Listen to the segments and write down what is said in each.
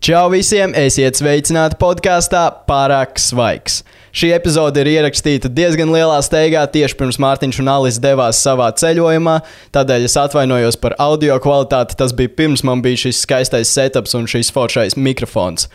Čau visiem! Esiet sveicināti podkāstā Pārāk svaigs. Šī epizode ir ierakstīta diezgan lielā steigā tieši pirms Mārtiņš un Alis devās savā ceļojumā. Tādēļ es atvainojos par audio kvalitāti. Tas bija pirms man bija šis skaistais setups un šis foršais mikrofons.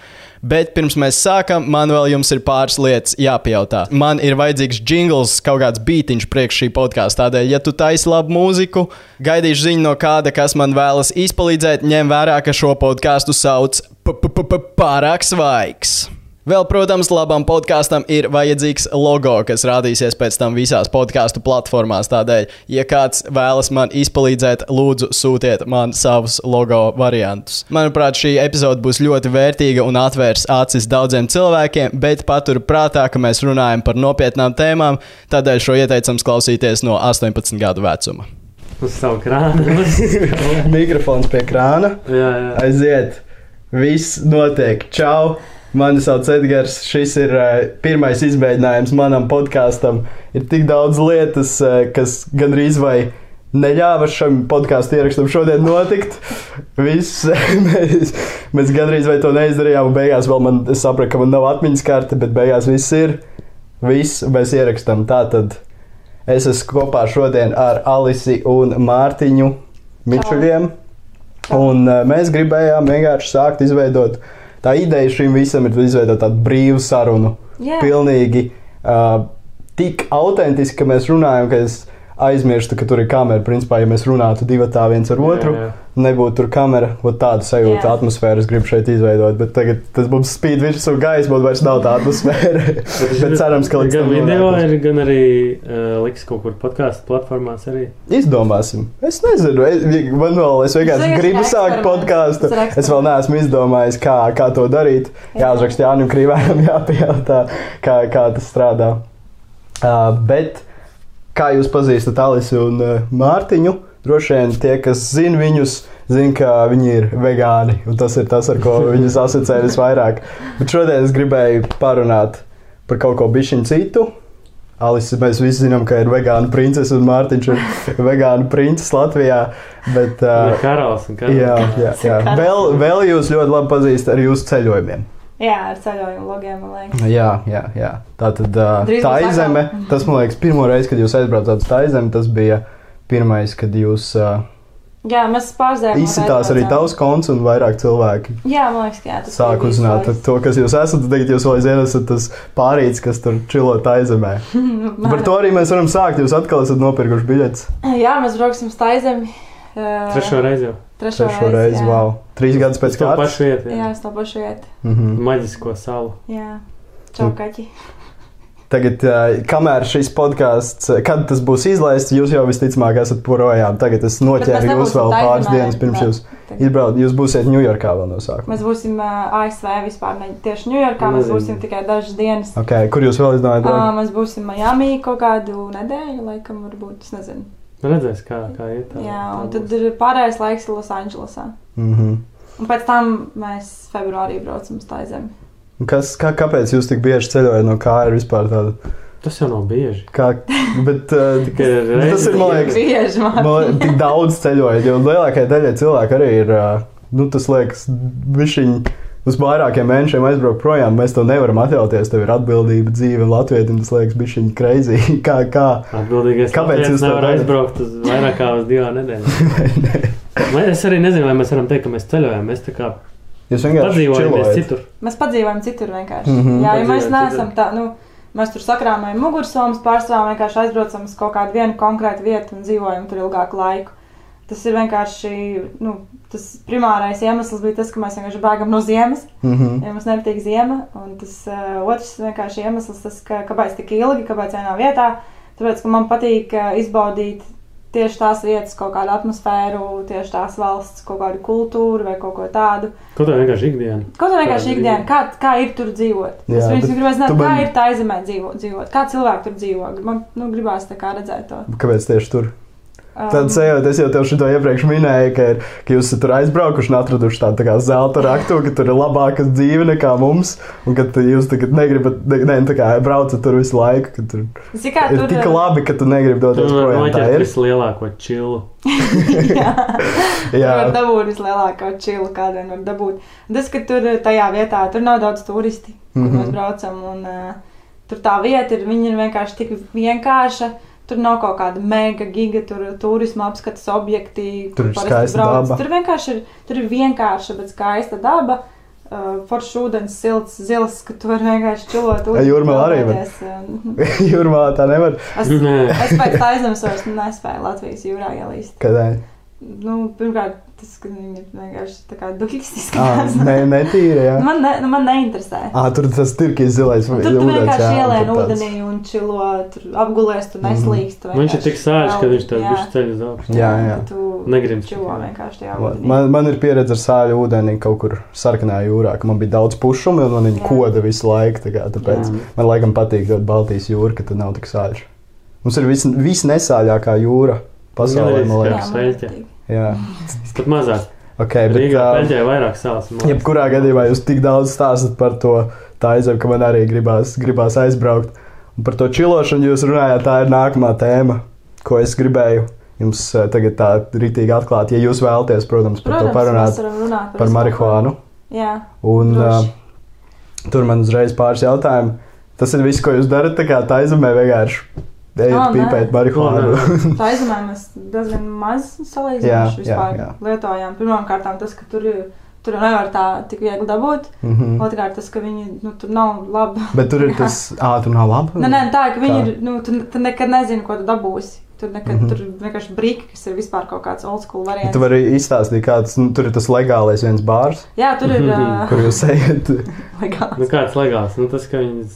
Bet pirms mēs sākam, man vēl jums ir pāris lietas jāpajautā. Man ir vajadzīgs jingls, kaut kāds beatiņš priekš šī podkāsta. Tādēļ, ja tu taisi labu mūziku, gaidīšu ziņu no kāda, kas man vēlas izpalīdzēt, ņem vērā, ka šo podkāstu sauc Pārāk svaigs. Vēl, protams, labam podkāstam ir vajadzīgs logo, kas rādīsies pēc tam visās podkāstu platformās. Tādēļ, ja kāds vēlas man izpalīdzēt, lūdzu, sūtiet man savus logo variantus. Manuprāt, šī epizode būs ļoti vērtīga un atvērs acis daudziem cilvēkiem, bet patur prātā, ka mēs runājam par nopietnām tēmām, tādēļ šo ieteicams klausīties no 18 gadu vecuma. Uz savu krānu. Mikrofons pie krāna. jā, jā. Aiziet! Viss notiek! Čau! Mani sauc Edgars. Šis ir uh, pirmais izmēģinājums manam podkāstam. Ir tik daudz lietas, uh, kas gandrīz vai neļāva šim podkāstu ierakstam šodien notikt. Viss, mēs, mēs gandrīz vai to neizdarījām. un Beigās vēl man es sapratu, ka man nav atmiņas karte, bet beigās viss ir. Viss mēs ierakstām. Tātad es esmu kopā šodien ar Alisi un Mārtiņu Mičuļiem. Un uh, mēs gribējām vienkārši sākt izveidot. Tā ideja šim visam ir izveidot tādu brīvu sarunu. Jā. Pilnīgi uh, tik autentiski, ka mēs runājam, ka es aizmirstu, ka tur ir kamera. Principā, ja mēs runātu divi tā viens ar otru, Jā, jā. Nebūtu tur kamera. Ot Tādu sajūtu, Jā. atmosfēru es gribu šeit izveidot. Bet tagad tas mums spīd virsū gaisa, bet vairs nav tā atmosfēra. bet cerams, ka līdz gan tam video ir, gan arī uh, liks kaut kur podkāstu platformās arī. Izdomāsim. Es nezinu, es, man vēl, es vienkārši Tas gribu sākt podkāstu. Es vēl neesmu izdomājis, kā, kā to darīt. Jā. Jāuzraksta Jānis Krīvējam, jāpajautā, kā, kā tas strādā. Uh, bet kā jūs pazīstat Alisu un uh, Mārtiņu? Droši vien tie, kas zina viņus, zina, ka viņi ir vegāni. un Tas ir tas, ar ko viņus asociē visvairāk. Bet šodien es gribēju parunāt par kaut ko bišķiņu citu. Alisa, mēs visi zinām, ka ir vegāna princese un Mārtiņš ir vegāna princis Latvijā. Bet, Uh, uh, karalis un karalis. jā, jā, jā. Vēl, vēl jūs ļoti labi pazīstat ar jūsu ceļojumiem. Jā, ar ceļojumu logiem, man liekas. Jā, jā, jā. Tā tad uh, tā izeme, tas man liekas, pirmo reizi, kad jūs aizbraucāt uz tā izemi, tas bija pirmais, kad jūs uh, Jā, mēs pārzējām. izsitās arī tavs konts un vairāk cilvēki Jā, man liekas, ka jā, tas sāk uzzināt to, kas jūs esat. Tagad jūs vēl aizvien esat tas pārīts, kas tur čilo tā izemē. laiku. Par to arī mēs varam sākt. Jūs atkal esat nopirkuši biļetes. Jā, mēs brauksim uz Taizemi. Uh, Trešo reizi jau. Trešo, Trešo reizi, jā. wow. Trīs gadus pēc kārtas. Jā, uz to pašu vietu. Mhm. Maģisko salu. Jā. Čau, Mm. kaķi. Tagad, kamēr šis podkāsts, kad tas būs izlaists, jūs jau visticamāk esat projām. Tagad es noķēru jūs vēl pāris dienas pirms jūs izbraucat. Jūs būsiet Ņujorkā vēl no sākuma. Mēs būsim ASV vispār, ne tieši Ņujorkā. Mēs būsim tikai dažas dienas. Okay, kur jūs vēl izdomājat? Uh, mēs būsim Miami kaut kādu nedēļu, laikam, varbūt. Es nezinu. Nu, Redzēs, kā, kā iet. Tā, Jā, tā un būs. tad ir pārējais laiks Losandželosā. Mhm. Un pēc tam mēs februārī braucam uz Taizemi. Un Kas, kā, kāpēc jūs tik bieži ceļojat no kā ir vispār tāda? Tas jau nav bieži. Kā, bet, uh, Tikai tas ir, liekas, Bieži, man. tik daudz ceļojat, jo lielākajai daļai cilvēku arī ir, uh, nu, tas liekas, viņi uz vairākiem mēnešiem aizbraukt projām. Mēs to nevaram atļauties. Tev ir atbildība dzīve Latvijam, tas liekas, bija crazy. kā, kā? Atbildīgais. Kāpēc jūs nevarat aizbraukt uz vairāk kā uz divām nedēļām? Man- Es arī nezinu, vai mēs varam teikt, ka mēs ceļojam. Mēs tā kā Jūs vienkārši čilojat. citur. Mēs padzīvojam citur vienkārši. Mm -hmm. Jā, jo mēs neesam tā, nu, mēs tur sakrāmējam mugursomas, pārstāvam vienkārši aizbraucam uz kaut kādu vienu konkrētu vietu un dzīvojam tur ilgāku laiku. Tas ir vienkārši, nu, tas primārais iemesls bija tas, ka mēs vienkārši bēgam no ziemas, Mhm. ja mums nepatīk ziema. Un tas uh, otrs vienkārši iemesls, tas, ka, kāpēc tik ilgi, kāpēc vienā vietā. Tāpēc, ka man patīk uh, izbaudīt tieši tās vietas, kaut kādu atmosfēru, tieši tās valsts, kaut kādu kultūru vai kaut ko tādu. Ko tā vienkārši ikdiena? Kaut kā vienkārši Tāda ikdienā, kā, kā ir tur dzīvot. Jā, es vienkārši gribēju zināt, tu kā man- ir tā zemē dzīvot, dzīvot, kā cilvēki tur dzīvo. Man nu, gribās tā kā redzēt to. Kāpēc tieši tur? Tad sajūta, es jau tev šo iepriekš minēju, ka, ir, ka jūs tur aizbraukuši un atraduši tādu tā kā zelta raktu, ka tur ir labāka dzīve nekā mums, un ka tu- jūs tagad negribat, ne, ne, tā kā braucat tur visu laiku, ka tur Zini, kā ir tur tik uh, labi, ka tu negribi doties Tur projām. Tā ir. vislielāko čilu. jā, tur Jā, var dabūt vislielāko čilu, kādiem var dabūt. Tas, ka tur uh, tajā vietā, tur nav daudz turisti, kur mm Mhm. -hmm. mēs braucam, un uh, tur tā vieta ir, viņa ir vienkārši tik vienkārša. Tur nav kaut kāda mega giga, tur turisma apskates objekti. Tur kur ir parasti skaista brauc. daba. Tur vienkārši ir, tur ir vienkārša, bet skaista daba. Uh, Foršs ūdens, silts, zils, ka tu vari vienkārši čilot. Jūrmā arī var. un- jūrmā tā nevar. Es, Nē. es pēc vairs nespēju Latvijas jūrā ielīst. Kādai? Nu, pirmkārt, tas, ka viņi ir vienkārši tā kā duļķis Ah, izskatās. ne, netīri, jā. man, ne, nu, man neinteresē. Ah, tur tas tirkīs zilais. Un Tur tu vienkārši ielēji ūdenī un čilo, tur apgulēs, tu neslīgst. tu Mhm. Viņš ir tik sāļš, ka viņš tev jā. bišķi ceļ uz augšu. Jā, jā. Negrims čilo tikai. vienkārši tajā Man, ūdenī. man, man ir pieredze ar sāļu ūdeni kaut kur sarkanā jūrā, ka man bija daudz pušumu un man viņa koda visu laiku. tā Kā, tāpēc Jā. man laikam patīk ļoti Baltijas jūra, ka tur nav tik sāļš. Mums ir vis, visnesāļākā jūra pasaulē, man liekas. Jā, Pat mazāk. okay, bet, Rīgā uh, peļķē vairāk sāls. jebkurā gadījumā jūs tik daudz stāstat par to aizem, ka man arī gribās, gribās aizbraukt. Un par to čilošanu jūs runājāt, tā ir nākamā tēma, ko es gribēju jums uh, tagad tā rītīgi atklāt. Ja jūs vēlaties, protams, par Protams, to parunāt runāt par ko. marihuānu. Jā, Un, uh, droši. tur man uzreiz pāris jautājumu. Tas ir viss, ko jūs darat. Tā kā tā aizemē vienkārši Ejiet nē. pīpēt marihuānu. Tā aizmē mēs diezgan maz salīdzinoši vispār jā. lietojām. Pirmkārt, tas, ka tur, tur nevar tā tik viegli dabūt. Mhm. Otrkārt, tas, ka viņi nu, tur nav labi. Bet tur ir tas, ah, tur nav labi. Nē, nē, tā ka viņi Kā? ir. Nu, tu, tu nekad nezini, ko tu dabūsi. Tur nekad mm -hmm. tur vienkārši brīki, kas ir vispār kaut kāds old school variants. Tu vari izstāstīt, kāds nu, tur ir tas legālais viens bārs, Jā, tur ir. Uh, kur jūs ejat. legāls. Nu, kāds legāls? Nu, tas, ka viņi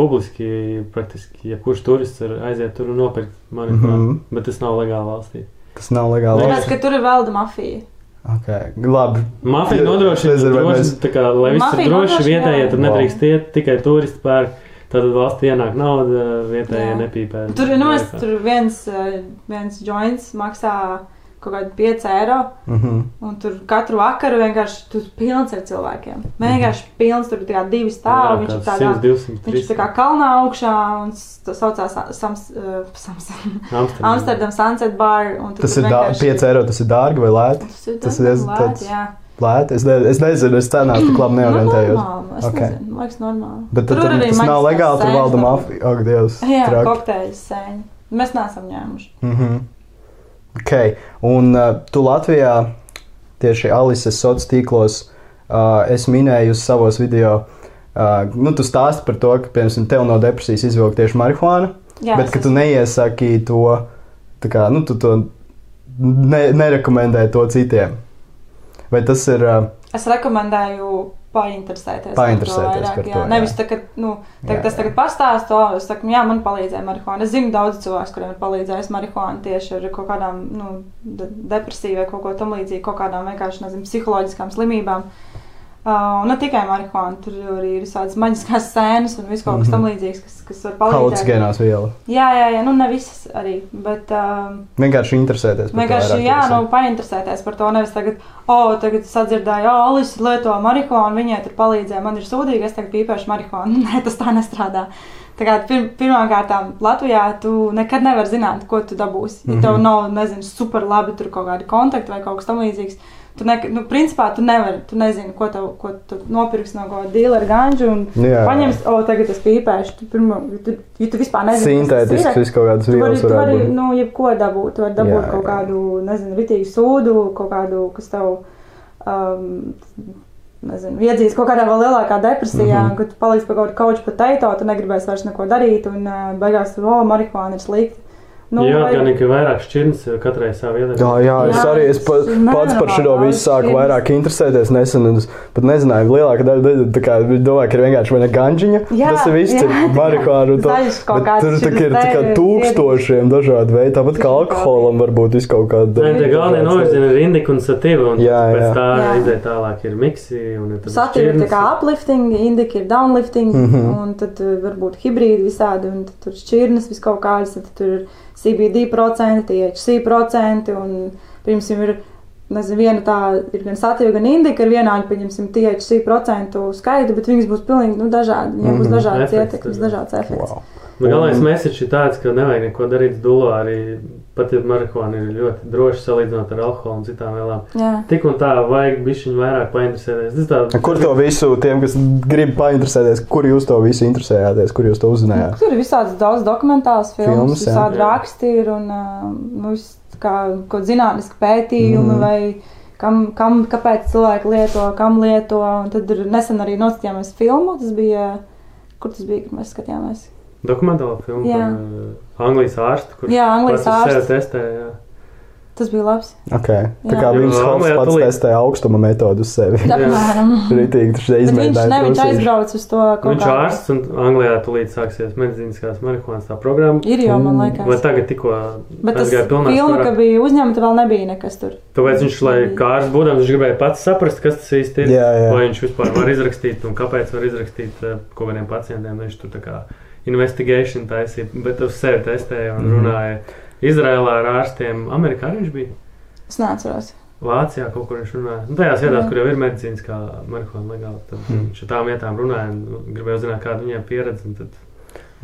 publiski, praktiski, ja kurš turists var aiziet tur un nopirkt marihuānu, Mhm. bet tas nav legāli valstī. Tas nav legāli. Tāpēc, ka tur ir valda mafija. Okay. Labi. Mafija nodrošina, droši, kā, lai viss ir droši, vietējie jā. tur nedrīkst iet, tikai turisti pērk. Tad valstī ienāk nauda, vietējie nepīpē. Tur, nu, es, tur viens, uh, viens joints maksā kaut kādu 5 eiro. Mhm. Un tur katru vakaru vienkārši tur pilns ar cilvēkiem. Vienkārši pilns, tur tikai divi stāvi. Viņš ir tādā, 100, 200, viņš ir tā kā 300. kalnā augšā un tas saucās Sams, uh, Sams, Amsterdam. Amsterdam Sunset Bar. tur Tas tur ir vienkārši- 5 eiro, tas ir dārgi vai lēti? Tas ir tas ir tāds- lēti, jā. Lēti. Es, ne, es nezinu, es cenās tik labi neorientējos. Normāli, es Ok. nezinu, man liekas, normāli. Bet Tur tad, arī tas nav legāli, tur valda mafija. Ak, Dievs. Jā, kokteļu sēņi. Mēs neesam ņēmuši. Mhm. Ok, un uh, tu Latvijā tieši Alises sociālos tīklos uh, es minēju savos video. Uh, nu, tu stāsti par to, ka, piemēram, tev no depresijas izvilka tieši marihuāna, Jā, bet ka tu neiesaki to, kā, nu, tu to ne, nerekomendē to citiem. Vai tas ir. Uh, Es rekomendēju painteresēties. Painteresēties par par to. to, Jā. jā. Nevis tā, ka, nu, tā, Jā, tas tagad pastāst to, es saku, jā, man palīdzēja marihuāna. Es zinu daudz cilvēku, kuriem ir palīdzējis marihuāna tieši ar kaut kādām nu, de depresiju vai kaut ko tam līdzīgu, kaut kādām vienkārši, nezinu, psiholoģiskām slimībām. Uh, un ne tikai marihuāna, tur arī ir visādas maģiskās sēnes un viss kaut kas Mhm. tam līdzīgs, kas, kas var palīdzēt. Halucinogēnās vielas. Jā, jā, jā, nu ne visas arī, bet um, Vienkārši interesēties. par to Vienkārši, jā, nu, painteresēties par to. Nevis tagad, o, tagad es atdzirdēju, o, Alisa lieto marihuānu, viņai tur palīdzēja, man ir sūdīgi, es tagad pīpēšu marihuānu. Nē, tas tā nestrādā. Tā kā pir pirmkārt, Latvijā tu nekad nevari zināt, ko tu dabūsi. Ja tev Mhm. nav, nezinu, super labi tur kaut kādi kontakti vai kaut kas tamlīdzīgs. Tu, ne, nu, principā, tu nevari, tu nezini, ko, tev, ko tu nopirksi no kāda dīlera ganža un Jā. paņems, o, tagad es pīpēšu. Tu, pirmo, tu, ja tu vispār nezini, kas. Sintētisks viss kaut kādas vielas tu vari būt. nu, jebko dabūt. Tu vari dabūt Jā, kaut jā. kādu, nezinu, ritīgu sūdu, kaut kādu, kas tev, um, nezinu, iedzīs kaut kādā vēl lielākā depresijā, mm -hmm. kad tu paliksi par kaut kādu kauču potato, tu negribēsi vairs neko darīt, un uh, beigās tur, o, marihuāna ir slikta. Nu, Jā, vai- gan ir vairāk šķirnes, jo katrai savu Jā, ietekmi. jā, es Jā, arī es pa, pats par šo visu sāku vairāk interesēties nesen. Es pat nezināju, lielākā daļa daļa- tā kā domāju, ka ir vienkārši viena ganžiņa. Jā, tas ir viss, jā, ir marihuāna. Tur tā ir tā kā tūkstošiem dažādu veidu, tāpat kā alkoholam var būt viss kaut kāda. Nē, tie galvenie novirzieni ir indika un sativa, un Jā, pēc jā. tā Jā. izdeja tālāk ir miksi. un ir tā kā uplifting, indika ir downlifting, Mhm. un tad uh, varbūt hibrīdi visādi, un tad tur šķirnes vis kaut kādas, tad tur ir CBD procenti, THC procenti. Un, piemēram, ir nezinu, viena tā ir gan satīva, gan indika ar vienādu, pieņemsim, THC procentu skaitu, bet viņas būs pilnīgi nu, dažādi. Viņiem būs Mhm. dažādas Efekts ietekmes, dažāds. efekts. Wow. Bet galvenais message ir tāds, ka nevajag neko darīt dulā. Arī pat ja marihuāna ir ļoti droši salīdzinot ar alkoholu un citām vielām. Jā. Tik un tā vajag bišķiņu vairāk painteresēties. Tā, Kur to visu, tiem, kas grib painteresēties, kur jūs to visu interesējāties, kur jūs to uzzinājāt? Tur ir visādas daudz dokumentālas filmas, Filmas, visādi raksti ir un nu, kā kaut zinātniski pētījumi Mhm. vai kam, kam, kāpēc cilvēki lieto, kam lieto. Un tad ir nesen arī noskatījāmies filmu, tas bija, kur tas bija, kad mēs skatījāmies. Dokumentāla filma Jā. par uh, Anglijas ārstu, kurš Jā, Anglijas pats uz sevi ārsts. testē. Jā. Tas bija labs. Okay. Tā Jā. kā viņš pats tūlīt- testē augstuma metodu uz sevi. Apmēram. Bet Viņš, izmēģināja. ne, viņš prasīšu. aizbrauca uz to kaut Viņš ir kādu- ārsts un Anglijā tūlīt sāksies medicīniskās marihuānas tā programma. Ir jau, man Mm. Vai liekas. tagad tikko Bet tas filma, sparā? ka bija uzņemta, vēl nebija nekas tur. Tāpēc viņš, lai kā ārsts būdams, viņš gribēja pats saprast, kas tas īsti ir. Jā, jā. Vai viņš vispār var izrakstīt un kāpēc var izrakstīt eh, kaut kādiem pacientiem. Viņš tur tā kā investigation taisīja, bet uz sevi testēja un Mhm. runāja. Izrēlā ar ārstiem, Amerikā viņš bija. Es neatceros. Vācijā kaut kur viņš runāja. Nu, tajās vietās, kur jau ir medicīniskā marihuāna legāla, tad Hmm. viņš ar tām vietām runāja un gribēja uzzināt, kāda viņiem pieredze. un Tad...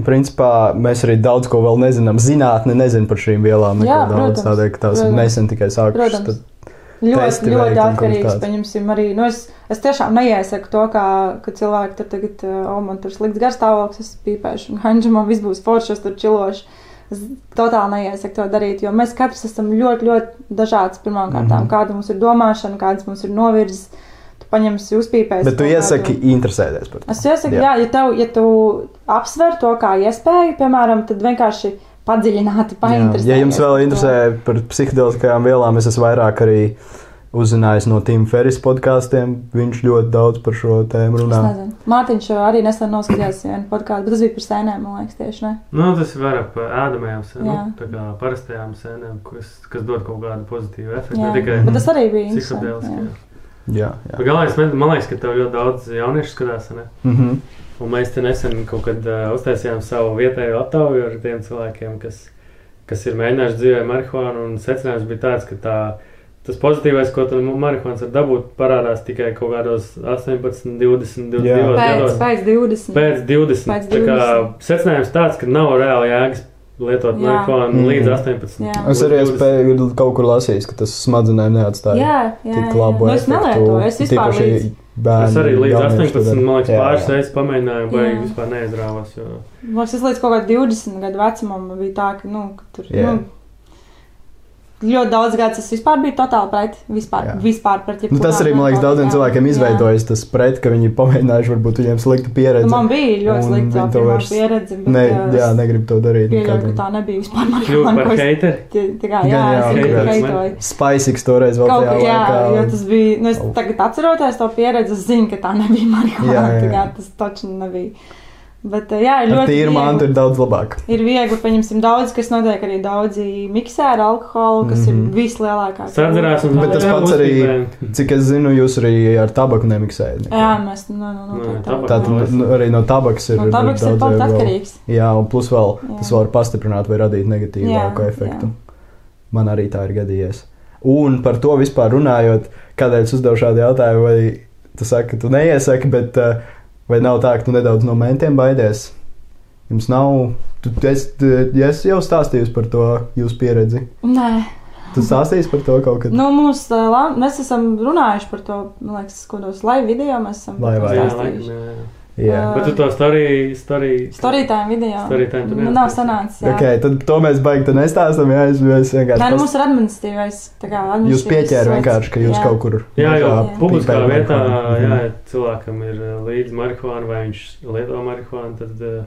Principā mēs arī daudz ko vēl nezinām. Zinātne nezina par šīm vielām. neko Jā, daudz, protams, tādēļ, ka tās protams. nesen tikai sākušas. Tad... Ļoti, ļoti atkarīgs. kāds. Pieņemsim, arī, nu, es, es tiešām neiesaku to, kā, ka cilvēki tur tagad, oh, man tur slikts garstāvoklis, es pīpēšu, un hanģi man viss būs forši, es tur čilošu. Es totāli neiesaku to darīt, jo mēs katrs esam ļoti, ļoti dažāds. Pirmkārt, mm. -hmm. kāda mums ir domāšana, kādas mums ir novirzes. Tu paņemsi, uzpīpēsi. Bet tu kaut kādu- iesaki interesēties par to. Es iesaku, Jā. jā, ja, tev, ja tu apsver to kā iespēju, piemēram, tad vienkārši padziļināti Jā. painteresēties. Ja jums vēl par to. interesē par psihedeliskajām vielām, es esmu vairāk arī uzzinājis no Tīma Ferris podkāstiem. Viņš ļoti daudz par šo tēmu runā. Mārtiņš arī nesen noskatījās vienu podkāstu, bet tas bija par sēnēm, man liekas, tieši ne. Nu, tas ir vairāk par ēdamajām sēnēm, Jā. tā kā parastajām sēnēm, kas, kas dod kaut kādu pozitīvu efektu. Jā, Ne tikai bet tas arī bija psihedēliski. jā. Jā, Bet jā. Galvenais, man liekas, ka tev ļoti daudz jauniešu skatās. Ne? Mhm. Un mēs te nesen kaut kad uh, uztaisījām savu vietējo aptauju ar tiem cilvēkiem, kas, kas ir mēģinājuši dzīvē marihuānu. un Secinājums bija tāds, ka tā, tas pozitīvais, ko tu no marihuānas var dabūt, parādās tikai kaut kādos 18, 20, 22 Jā. Pēc, gados. pēc 20. Pēc 20. Pēc Tā kā 20. secinājums tāds, ka nav reāli jēgas lietot marihuānu Mhm. līdz 18. Jā. Es arī esmu kaut kur lasījis, ka tas smadzenēm neatstāja Jā, jā, tik labu Nu, es nelietoju, es vispār Tīpaši līdz, bērni. Es arī līdz jaunieši 18, to dara. man liekas, pāris reizes pamēģināju, vai vispār neizrāvās. Jo... man liekas, līdz kaut kādam 20 gadu vecumam bija tā, ka, nu, ka tur, Jā. nu, ļoti daudz gadus es vispār biju totāli pret, vispār, Jā. vispār pret Nu, tas arī, man liekas, daudziem cilvēkiem izveidojas tas pret, ka viņi pamēģinājuši, varbūt viņiem slikta pieredze. Nu, man bija ļoti slikta pirmā vairs pieredze, bet Ne, jā, negrib to darīt. pieļauju, ka tā nebija vispār man Kļūt par heiteri. Jā, jau, tikai jau. heitoju. Spaiks toreiz vēl Kaut tajā kā, jā, laikā. jo tas bija, nu, es tagad atceroties to pieredzi, es zinu, ka tā nebija Jā, marihuāna, jā, kā jā. tas taču nebija. Bet, uh, jā, ir ļoti mantu viegli. ir daudz labāk. Ir viegli, paņemsim daudz, kas notiek arī daudzi miksē ar alkoholu, kas mm Mhm. -hmm. ir vislielākā. Sadzerās un Bet tas pats arī-. Cik es zinu, jūs arī ar tabaku nemiksējat. Jā, mēs, nu, nu, nu, Nē, tā, tā. nu, arī no tabakas ir. No tabaks ir daudz pat atkarīgs. Jā, un plus vēl Jā. tas var pastiprināt vai radīt negatīvāku Jā, efektu. jā. Man arī tā ir gadījies. Un par to vispār runājot, kādēļ es uzdevu šādu jautājumu, vai tu saki, ka tu neiesaki, bet uh, vai nav tā, ka tu nedaudz no mentiem baidies? Jums nav, tu, es, ja es jau stāstīju par to jūsu pieredzi. Nē, Tu stāstīsi par to kaut kad? nu, mums, mēs esam runājuši par to, man liekas, kādos live video mēs esam to Laivā, Jā, jā. jā, jā. Jā. Bet tu to story, story, Storītājiem video. Storytime tu Nu, nav sanācis, jā. Okay, tad to mēs baigi te nestāstam. Jā, es, es vienkārši. Nē, nu, mums ir administratīvais. Jūs pieķērat vienkārši, ka jūs Jā. kaut kur. Jā, jau publiskā vietā, jā, Mhm. ja cilvēkam ir uh, līdzi marihuāna vai viņš lieto marihuānu, tad uh,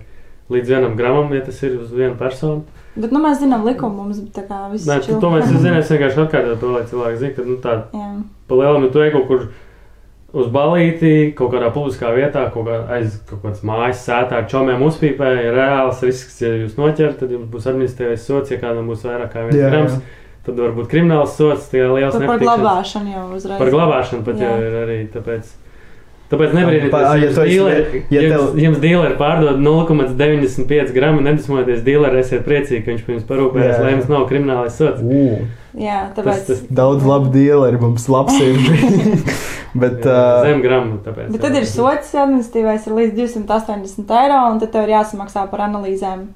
līdz vienam gramam, ja tas ir uz vienu personu. Bet, nu, mēs zinām likumu, mums tā kā viss Nē, tu, to mēs zinām, es vienkārši atkārtoju to, lai cilvēki zinātu, ka nu, tā pa lielam, ja tu ej kaut kur uz balīti, kaut kādā publiskā vietā, kaut kā aiz kaut kādas mājas sētā ar čomiem uzpīpē, ir reāls risks, ja jūs noķerat, tad jums būs administratīvais sots, ja kādam būs vairāk kā viens grams, tad var būt krimināls sots, tie liels Par, par glabāšanu jau uzreiz. Par glabāšanu pat jau Jā. ir arī tāpēc. Tāpēc nebrīnīties, ja ja jums, jums dīleri pārdod 0,95 gramu, nedusmoties dīleri, esiet priecīgi, ka viņš pirms parūpējas, lai jums nav kriminālais sots. Ū, Jā, Tas, tāpēc. tas daudz labu dīleri mums labsirdīgi. Bet, uh, zem gramu, tāpēc. Bet tad ir sots administratīvais ir līdz 280 eiro, un tad tev ir jāsamaksā par analīzēm.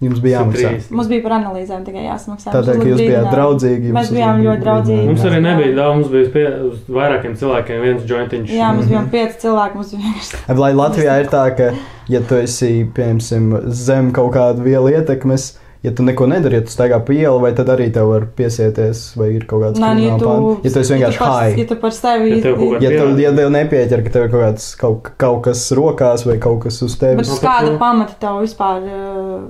jums bija jāmaksā. 130. Mums bija par analīzēm tikai jāsamaksā. Tādēļ, ka jūs bijāt draudzīgi. Mēs bijām ļoti draudzīgi. Mums arī Jā. nebija daudz, mums bija pie, uz vairākiem cilvēkiem viens jointiņš. Jā, mums Mhm. bija pieci cilvēki. Mums bija vienkārši. Lai Latvijā ir tā, ka, ja tu esi, piemēram, zem kaut kāda viela ietekmes, ja tu neko nedari, ja tu staigā pa ielu, vai tad arī tev var piesieties, vai ir kaut kāds nu, ja tu? Ja tu esi vienkārši ja tu high. ja tu par sevi Ja tev kaut kāda- Ja tev, ja tev nepieķer, ka tev ir kaut, kāds, kaut, kaut kas rokās vai kaut kas uz Bet tevis, Nu, uz par kāda to- pamata tev vispār uh,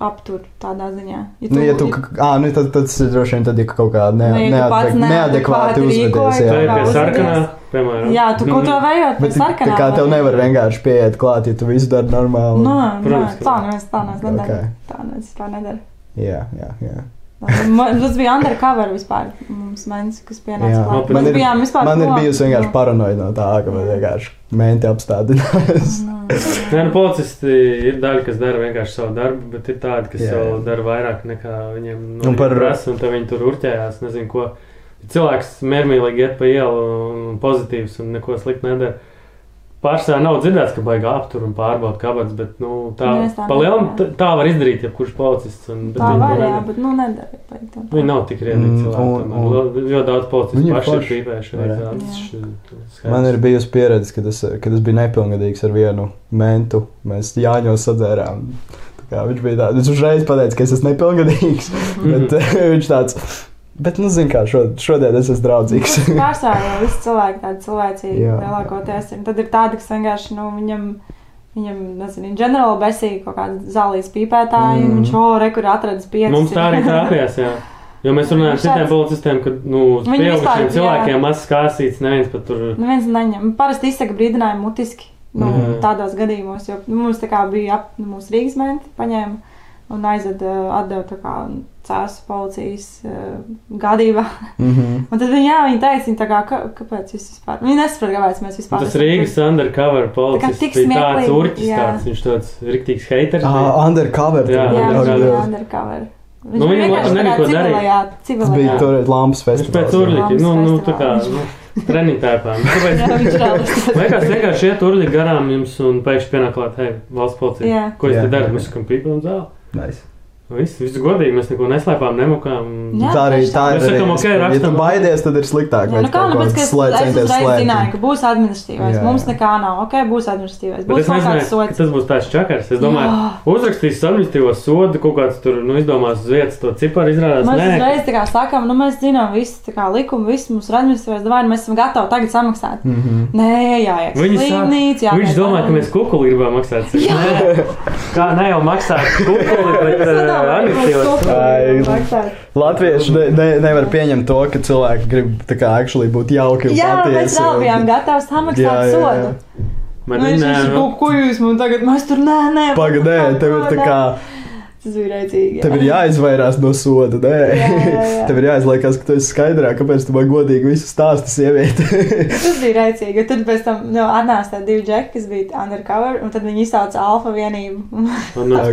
aptur tādā ziņā? Ja nu, ja tu, ā, nu, tad, tad ir droši vien tad, ja kaut kā ne, Nu, ja tu pats neadek, neadekvāti neadekvāti uzvedies. rīkojies, Tā ir kā pie uzvedies. sarkanā, piemēram. Jā, tu kaut ko vējot, Bet bet tā sarkanā. kā tev nevar vienkārši pieiet klāt, ja tu visu dari normāli. Nu, nē, Protams, tā nē. neviens tā neviens nedara. Ok. Tā neviens vispār nedara. Jā, jā, jā. Man- Tas bija undercover vispār. Mums mēnesis, kas pienāca klāt. Man ir- bijām vispār Man ir bijusi vienkārši Nu. paranoja no tā, ka man vienkārši menti apstādinās. Nu, Nē, nu, policisti ir daļa, kas dara vienkārši savu darbu, bet ir tādi, kas Jā, jau jā. dara vairāk nekā viņiem Un nu, par- prasa, un tad viņi tur urķējās, nezinu ko. Cilvēks miermīlīgi iet pa ielu un pozitīvs un neko sliktu nedara. Pārsvarā nav dzirdēts, ka baigā aptur un pārbauda kabats, bet nu, tā, Mēs tā pa lielam, tā, var izdarīt, ja kurš policists. Un, bet Tā var, jā, nedara. bet nu nedara. Viņi nav tik riedīgi Mm, cilvēki. tomēr. un- Ļoti daudz policistu paši ir pīpējuši. Man ir bijusi pieredze, kad es, kad es biju nepilngadīgs ar vienu mentu. Mēs Jāņos sadzērām. Tā kā Viņš bija tāds, viņš uzreiz pateica, ka es esmu nepilngadīgs. bet eh, viņš tāds, bet, nu, zini, kā šod, šodien es esmu draudzīgs. Pārsvarā jau visi cilvēki tādi cilvēcīgi lielākoties. ir. Tad ir tādi, kas vienkārši, nu, viņam, viņam, nezinu, in general besīgi kaut kāda zālīs pīpētāji, Mm. un viņš, o, re, kur atradis pieci. Mums tā arī trāpījās, jā. Jo mēs runājam ar Šāds- citiem policistiem, ka, nu, pieaugušiem cilvēkiem mazs kāsīts, neviens pat tur. Neviens neņem. Parasti izsaka brīdinājumu mutiski. Nu, Mhm. Tādos gadījumos, jo nu, mums tā kā bija ap, nu, mūsu Rīgas menti paņēma un aizveda atdeva tā kā cēsu policijas uh, gādībā. Mhm. Un tad viņi, jā, viņi teica, viņi tā kā, ka, kāpēc jūs vispār, viņi nesaprot, kāpēc mēs vispār. Tas Rīgas undercover policists tik bija tāds urķis, jā. tāds, viņš tāds riktīgs haters. bija. Ah, undercover. Jā, Jā, jā, bija jā. undercover. Viņš Nu, viņam vienkārši nebija tādā ko darīt. Tas civilajā. bija tur Lampas Viņš pēc festivāls. urļika, nu, nu, tā kā, Festivāls. nu. Jā, viņš reāli. liekas, vienkārši iet urļi garām jums un pēkšņi pienāk klāt, hei, valsts policija. Jā. Ko jūs Jā. te darat? Mēs sakam pīpam zāli. Nice. Viss, viss godīgi, mēs neko neslēpām, nemokām. Jā, tā arī tā ir. Mēs sakam, arī- ok, Ja tu baidies, tad ir sliktāk. Jā, nu kā, nu, pēc, ka es, uzreiz zināju, ka būs administratīvais. Jā, Mums jā. nekā nav. Ok, būs administratīvais. Būs kaut kāds sots. tas būs tāds čakars. Es domāju, Jā. uzrakstīs administratīvo sodu, kaut kāds tur, nu, izdomās uz vietas to ciparu izrādās. Mēs Nē, uzreiz tā kā sakām, nu mēs zinām visu tā kā likumu, visu mums ir administratīvais, vai mēs esam gatavi tagad samaksāt. Mhm. Nē, jāiet. Viņi sāk- Slimnīca, jā. Viņš domā, ka mēs kukuli gribam maksāt. Nē, kā ne jau maksāt kukuli, bet Ai, Latvieši ne, ne, nevar pieņemt to, ka cilvēki grib kā actually būt jauki un Jā, mēs patiesi. vēl un- bijām gatavi samaksāt sodu. Man Nu, viņš nu, ko jūs man tagad, mēs tur nē, nē. Pagadē, tev ir tā kā, Tas bija rēcīgi. tev ir jāizvairās no soda, nē. Jā, jā, jā. Tev ir jāizliekas, ka tu esi skaidrā, kāpēc tu man godīgi visu stāsti sievieti. Tas bija jo tad pēc tam nu, atnāca tā divi džeki, kas bija undercover, un tad viņi izsauca alfa vienību.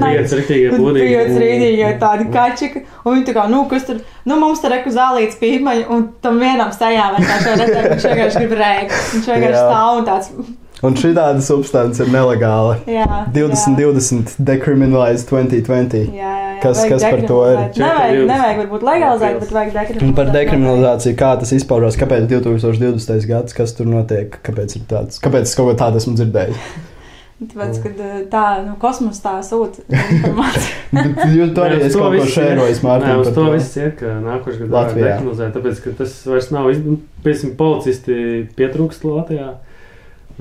pieci riktīgie Tur bija būdīgi. rīdīgi tādi kačiki, un viņi tā kā, nu, kas tur, nu, mums tur reku zālīts pīpaņi, un tam vienam sejā vienkārši redzēja, viņš vienkārši grib rēkt. Viņš vienkārši stāv un tāds, Un šī tāda substance ir nelegāla. jā. 2020, decriminalized 2020. Jā, jā, jā. Kas- kas par to ir? Nevajag, 20. nevajag varbūt legalizēt, bet vajag Un dekriminalizēt. par dekriminalizāciju, kā tas izpaužās, kāpēc 2020. gads, kas tur notiek, kāpēc ir tāds, kāpēc es kaut ko tādu esmu dzirdējis. Tāpēc, kad uh, tā, nu, kosmos tā sūta informāciju. Bet jūs to arī Nē, uz es to kaut ko šērojis, Nē, Mārtiņ. uz par to viss iet, ka nākošais gads Latvijā. Tāpēc, ka tas vairs nav, iz- piemēram, policisti pietrūkst Latvijā.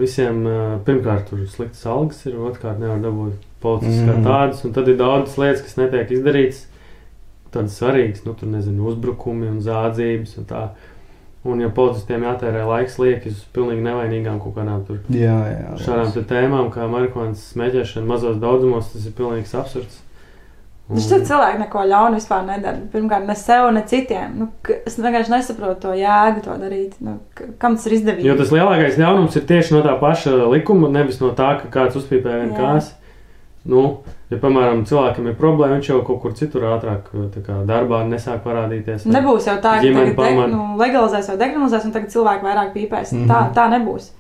Visiem pirmkārt tur sliktas algas ir, otrkārt nevar dabūt policistus kā Mhm. tādus, un tad ir daudzas lietas, kas netiek izdarītas, tādas svarīgas, nu, tur nezinu, uzbrukumi un zādzības un tā. Un, ja policistiem jātērē laiks lieki uz pilnīgi nevainīgām kaut kādām tur Jā, jā. šādām tēmām, kā marihuānas smēķēšana mazos daudzumos, tas ir pilnīgs absurds. Viņš tur cilvēki neko ļaunu vispār nedara. Pirmkārt, ne sev, ne citiem. Nu, es vienkārši nesaprotu to jēgu, to darīt. Nu, kam tas ir izdevīgi? Jo tas lielākais ļaunums ir tieši no tā paša likuma, nevis no tā, ka kāds uzpīpē vienu Jā. kāsi. Nu, ja, piemēram, cilvēkam ir problēma, viņš jau kaut kur citur ātrāk tā kā darbā nesāk parādīties. Nebūs jau tā, ka Ģimene tagad de, pamana. nu, legalizēs vai dekriminalizēs, un tagad cilvēki vairāk pīpēs. Mm. -hmm. tā, tā nebūs.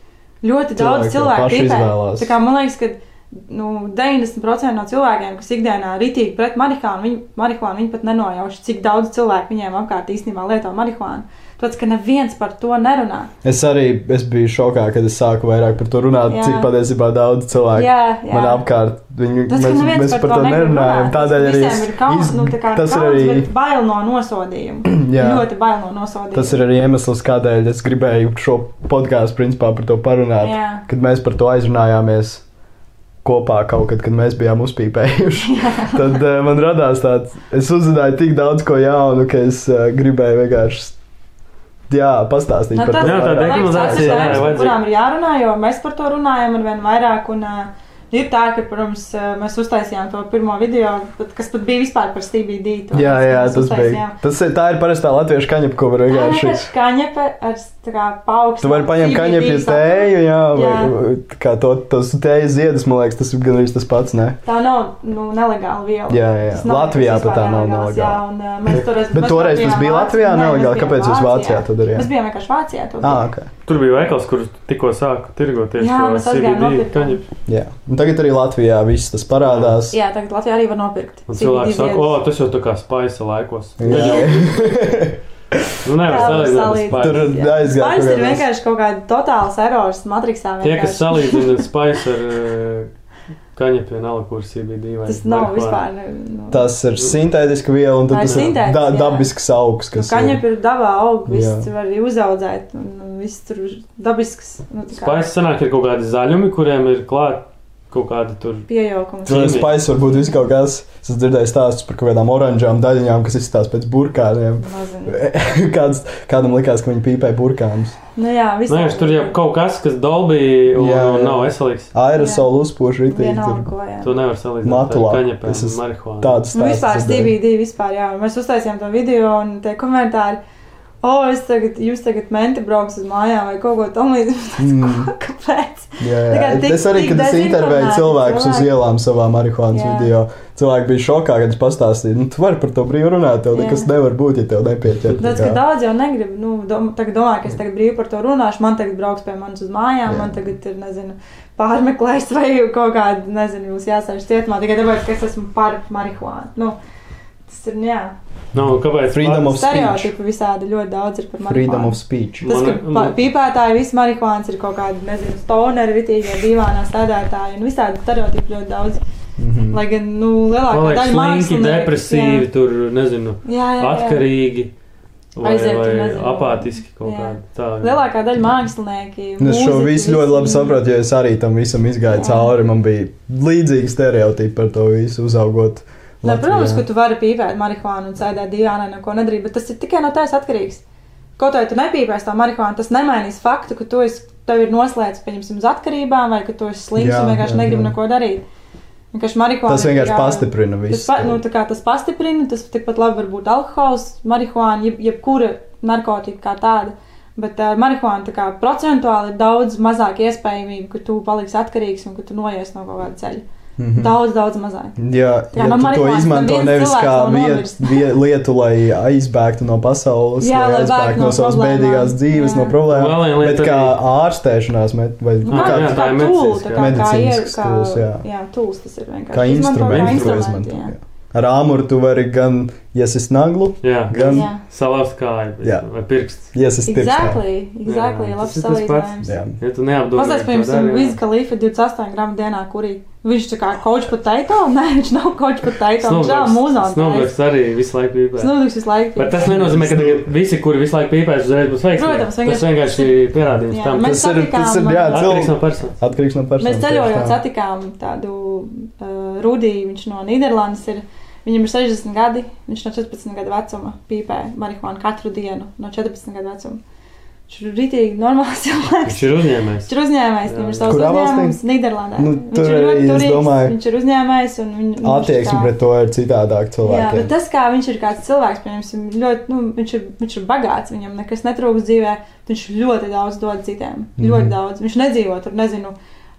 Ļoti daudz Cilvēki jau cilvēku pīpē. Tā kā man liekas, ka nu, 90% no cilvēkiem, kas ikdienā ritīgi pret marihuānu, viņi, marihuānu, viņi pat nenojauš, cik daudz cilvēku viņiem apkārt īstenībā lieto marihuānu. Tāpēc, ka neviens par to nerunā. Es arī es biju šokā, kad es sāku vairāk par to runāt, Jā. cik patiesībā daudz cilvēku Jā, jā. man apkārt. Viņu, Tas, mēs, mēs par to negrib nerunājam. Tādēļ arī visiem ir kauns, nu, tā kā tas ir kauns, arī. bet bail no nosodījuma. Jā. Ļoti bail no nosodījuma. Tas ir arī iemesls, kādēļ es gribēju šo podkāstu principā par to parunāt. Jā. Kad mēs par to aizrunājāmies kopā kaut kad, kad mēs bijām uzpīpējuši, tad uh, man radās tāds, es uzzināju tik daudz ko jaunu, ka es uh, gribēju vienkārši, jā, pastāstīt Nu, par to. Jā, tā ir tēmas, par kurām ir jārunā, jo mēs par to runājam ar vien vairāk. Un, uh, Ir tā, ka, protams, uh, mēs uztaisījām to pirmo video, bet, kas pat bija vispār par CBD. to Jā, jā, tas bija. Tas ir, tā ir parastā latviešu kaņepka, ko var Tā ir kaņepe ar. Tu vari paņemt kaņepju tēju, jā, vai Jā. kā to, tos tējas ziedus, man liekas, tas ir gan arī tas pats, ne? Tā nav nu, nelegāla viela. Jā, jā. Nav Latvijā pat tā nav nelegāla. Jā, un, uh, mēs toreiz, Bet mēs toreiz tas bija. Latvijā nelegāli. Kāpēc jūs Vācijā to darījāt? Mēs bijām vienkārši Vācijā. to Ah, darījām. ok. Tur bija veikals, kur tikko sāku tirgot tieši Jā, to mēs aizgājām CBD nopirkt. kaņepju. Jā. Un tagad arī Latvijā viss tas parādās. Jā, tagad Latvijā arī var nopirkt. Un cilvēki saka, o, tas jau tā kā spaisa laikos. Jā. Nu, nevar salīdzināt ar salīdz- Tur aizgāja. Kaut ir vienkārši kaut kāda totāls erors matrixā. Tie, kas vienkārši. salīdzina spaisu ar uh, kaņepju, nav kur CBD vai Tas nav vispār. Nu, Tas ir sintētiska viela, un tas ir da dabisks augs, nu, kas kaņepē ir dabā aug, viss var uzaudzēt. Un, viss tur dabisks. Nu, tā kā Spaisu sanāk, ir kaut kādi zaļumi, kuriem ir klāt kaut kādi tur. Piejaukums. Tur spēļas var būt viss kaut kas. Es esmu dzirdējis stāstus par kaut kādām oranžām daļiņām, kas izskatās pēc burkāniem. Kāds, kādam likās, ka viņi pīpē burkānus. Nu jā, viss. Nē, tur jau kaut kas, kas dolbī un, Jā, un nav veselīgs. Aerosolu uzpoš rītīgi. Vienalga, Tur ko, jā. To nevar salīdzināt Matulā. kaņepēm marihuānu. tāds Nu, vispār stāsts dzirdēju. CBD vispār, jā. Mēs uztaisījām to video un tie komentāri. O, es tagad, jūs tagad menti brauks uz mājām vai kaut ko tamlīdzīgu. Mm. Kāpēc? Jā, jā. tik- Es arī, kad es intervēju cilvēkus uz cilvēki. ielām savā marihuānas video, cilvēki bija šokā, kad es pastāstīju, nu, tu vari par to brīvi runāt, tev Jā. nekas nevar būt, ja tev nepieķer. Daudz, ka daudz jau negrib. Nu, dom, tagad domā, ka es tagad brīvi par to runāšu. Man tagad brauks pie manis uz mājām, Jā. man tagad ir, nezinu, pārmeklējis vai kaut kāda, nezinu, jūs jāsēž cietumā tikai tāpēc, ka es esmu par marihuānu. Nu, tas ir, jā, Nu, kāpēc? Freedom of speech. stereotipi visādi ļoti daudz ir par marihuānu. Freedom of speech. Tas, ka Man- pīpētāji, visi marihuāns ir kaut kādi, nezinu, stoneri, ritīgie, divānā sēdētāji un visādi stereotipi ļoti daudz. Mhm. Lai gan, nu, lielākā daļa mākslinieku- depresīvi, jā. tur, nezinu, Jā, jā, jā. atkarīgi. Vai, Aiziet, vai nezinu. apātiski kaut Jā. kādi tādi. Lielākā daļa mākslinieki. Nu, Es šo visu ļoti labi saprotu, jo es arī tam visam izgāju Jā. cauri. Man bija līdzīgi stereotipi par to visu uzaugot. Nē, protams, Latvijā. ka tu vari pīpēt marihuānu un sēdēt divānā, neko nedarīt, bet tas ir tikai no tevis atkarīgs. Kaut vai tu nepīpēsi to marihuānu, tas nemainīs faktu, ka tu esi, tev ir noslēgts, pieņemsim, uz atkarībām, vai ka tu esi slims Jā, un vienkārši jā, negribi jā. neko darīt. Marihuāna. Tas vienkārši kā- pastiprina Tas, visu. pa, nu, tas pastiprina, tas tikpat labi var būt alkohols, marihuāna, jeb, jebkura narkotika kā tāda. Bet ar uh, marihuānu tā kā procentuāli ir daudz mazāk iespējamība, ka tu paliksi atkarīgs un ka tu noies no kaut kāda ceļa. Mhm. Daudz, daudz mazāk. Jā, Jā, ja no tu to izmanto nevis kā viet, nomirst. vie, lietu, lai aizbēgtu no pasaules, Jā, lai aizbēgtu bēgtu no, no savas bēdīgās dzīves, Jā. no problēmām, Vēl bet kā arī- ārstēšanās, met, vai Nu, kā, jā, kā kā, Medicīnisks kā, tools, jā. jā, tūls tas ir vienkārši. kā to instrumentu, izmanto. jā. jā. Ar āmuru tu vari gan iesist naglu, Jā, gan Jā. salauzt kāju Jā. vai pirksts. iesist pirkstā. Exactly, exactly, Jā, labs tas ir tas pats. salīdzinājums. Jā. Ja tu neapdomā, Pastāstiet, piemēram, Viz Khalifa 28 gramu dienā, kurī viņš tā kā coach potato? Nē, viņš nav coach potato, viņš žēl mūzons. Snowbirds arī visu laiku pīpē. Snūdīgs visu laiku. Bet tas nenozīmē, ka visi, kuri visu laiku pīpēs, uzreiz būs veiksmīgi. Protams, tas vienkārši- vienkārši pierādījums Jā, tam. Tas ir, tas ir jā, Atkarīgs no cilvēks. personas. Atkarīgs no personas. Mēs ceļojot, satikām tādu uh, Rudiju, viņš no Nīderlandes ir. Viņam ir 60 gadi, viņš no 14 gadu vecuma pīpē marihuānu katru dienu, no 14 gadu vecuma. Viņš ir rītīgi normāls cilvēks. Viņš ir uzņēmējs. Viņš ir uzņēmējs, viņam ir savs Kurā uzņēmums Nīderlandē. Nu, Viņš tur ir ļoti turīgs, domāju, viņš ir uzņēmējs un viņ, viņš Attieksme tā- pret to ir citādāk Jā, cilvēkiem. bet tas, kā viņš ir kāds cilvēks, piemēram, ļoti, nu, viņš, ir, viņš ir bagāts, viņam nekas netrūks dzīvē, viņš ļoti daudz dod citiem. Mm Mhm. -hmm. Ļoti daudz. Viņš nedzīvo tur, nezinu,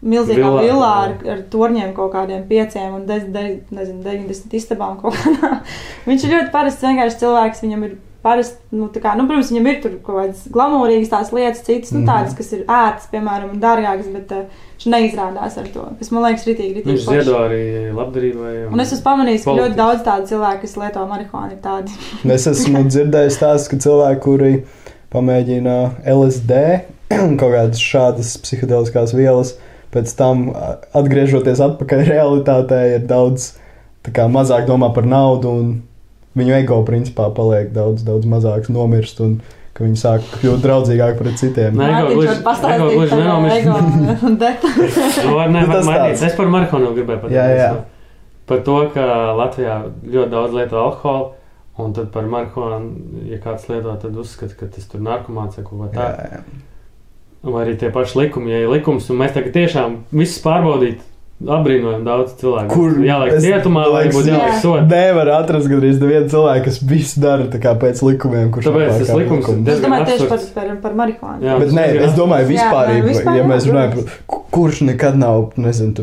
milzīgā Villā, villā ar, ar torņiem kaut kādiem pieciem un de, de, nezinu, 90 istabām kaut kādā. viņš ir ļoti parasts vienkārši cilvēks, viņam ir parasti, nu, tā kā, nu, protams, viņam ir tur kaut kādas glamūrīgas tās lietas, citas, nu, Mhm. tādas, kas ir ērtas, piemēram, un dārgākas, bet uh, viņš neizrādās ar to, kas man liekas rītīgi, rītīgi Viņš ziedo arī labdarībai. Un es esmu pamanījis, ka ļoti daudz tādu cilvēku, kas lieto marihuānu, ir tādi. Es esmu dzirdējis tās, ka cilvēki, kuri pamēģina LSD un kaut kādas šādas psihedeliskās vielas, pēc tam atgriežoties atpakaļ realitātē, ir daudz kā, mazāk domā par naudu un viņu ego principā paliek daudz, daudz mazāks, nomirst un ka viņi sāk kļūt draudzīgāki pret citiem. Nē, ego Mārtiņš gluži- var ego pastāstīt gluži par nenomirst. ego un detaļas. Var, ne, Nu, var tas mainīt. tāds. Es par marihuānu gribēju pateikt. Jā, jā. Par to, ka Latvijā ļoti daudz lieto alkoholu, un tad par marihuānu, ja kāds lieto, tad uzskata, ka tas tur narkomāns vai kaut ko tādu. Jā. Vai arī tie paši likumi, ja ir likums, un mēs tagad tiešām visus pārbaudītu, apbrīnojam daudz cilvēku. Kur jāliek cietumā, vai liekas, būtu jā. jāliek sodā? Nevar atrast gandrīz nevienu cilvēku, kas visu dara pēc likumiem, kurš Tāpēc tas likums ir likumus. Es domāju tieši par, par, par marihuānu. Jā. Bet nē, diezgan es domāju, Jā, vispār, nē, vispār, ja jā, mēs runājam par ku- kurš nekad nav, nezinu,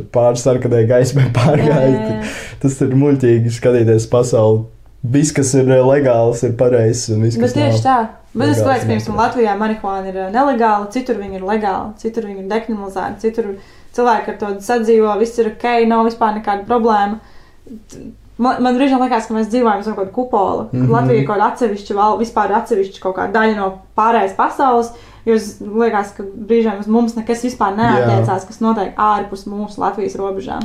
Jā, jā, pārgājis, jā. tas ir muļķīgi skatīties pasauli. Viss, kas ir legāls, ir pareizs, un viss, Bet kas tieši nav. tā. Bet es domāju, ka piemēram. Latvijā marihuāna ir uh, nelegāla, citur viņa ir legāla, citur viņa ir dekriminalizēta, citur cilvēki ar to sadzīvo, viss ir ok, nav vispār nekāda problēma. Man, man brīžiem liekas, ka mēs dzīvojam zem kaut kāda kupola. Mm. -hmm. Latvija ir kaut kāda atsevišķa, val, vispār atsevišķa kaut kāda daļa no pārējās pasaules. Jo es liekas, ka brīžiem uz mums nekas vispār neatiecās, kas notiek ārpus mūsu Latvijas robežām.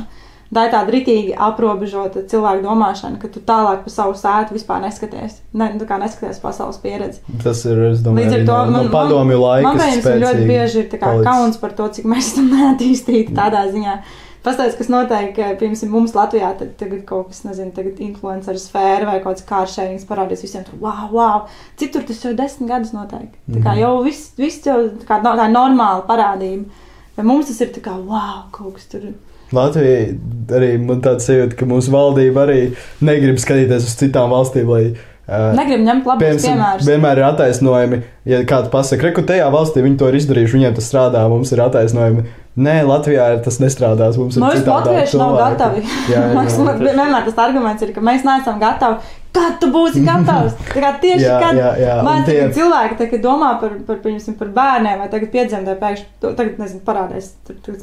Tā ir tāda rītīgi aprobežota cilvēku domāšana, ka tu tālāk pa savu sētu vispār neskaties. Ne, tu kā neskaties pasaules pieredzi. Tas ir, es domāju, Līdz ar to man, no padomju laika. man pieņemsim, ļoti bieži ir kā palicis. kauns par to, cik mēs esam neattīstīti tādā ziņā. Pastāstiet, kas notiek, piemēram, mums Latvijā tad, tagad kaut kas, nezinu, tagad influenceru sfēra vai kaut kāds kāršējums parādīs visiem tur, wow, wow. Citur tas jau desmit gadus notiek. Tā kā Mhm. jau viss, viss jau tā kā, tā ir normāla parādība. Bet mums tas ir tā kā, wow, kaut kas tur. Latvija arī man tāds sajūta, ka mūsu valdība arī negrib skatīties uz citām valstīm, lai uh, Negribu ņemt labus Piemēram, piemērus. vienmēr ir attaisnojumi, ja kāds pasakā, ka tajā valstī viņi to ir izdarījuši, viņiem tas strādā, mums ir attaisnojumi. Nē, Latvijā tas nestrādās. Mums ir Mums citādāk latvieši nav gatavi. Jā, jā, jā. vienmēr tas arguments ir, ka mēs neesam gatavi. Kad tu būsi gatavs? Tā kā tieši Jā, kad jā, jā, man tie- cilvēki tagad domā par, par, par, par bērniem, vai tagad piedzemdē pēkšņi, tagad nezinu, parādēs,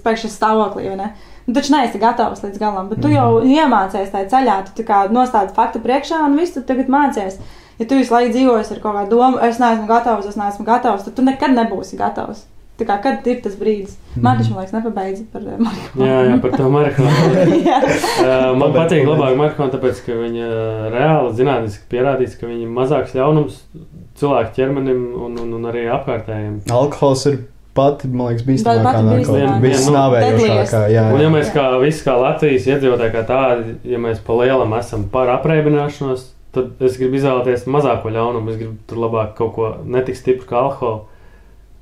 pēkšņi stāvoklī, vai ne? Nu, taču neesi gatavs līdz galam, bet tu jau Mhm. iemācies tajā ceļā, tu tā kā nostādi faktu priekšā un viss tu tagad mācies. Ja tu visu laiku dzīvosi ar kaut kādu domu, es neesmu gatavs, es neesmu gatavs, tad tu nekad nebūsi gatavs. Tā kā kad ir tas brīdis? Man tas, man liekas, nepabeidz par eh, marihuānu. Jā, jā, par to marihuānu. Uh, man patīk labāk marihuāna, tāpēc, ka viņa reāli zinātniski pierādīts, ka viņa mazāks ļaunums cilvēku ķermenim un, un, un arī apkārtējiem. Alkohols ir pati, man liekas, bīstamākā narkotika. Visnāvējošākā, jā. Un ja mēs kā visi kā Latvijas iedzīvotāji, kā tādi, ja mēs pa lielam esam par apreibināšanos, tad es gribu izvēlēties mazāko ļaunumu. Es gribu tur labāk kaut ko netik stipru kā alkoholu.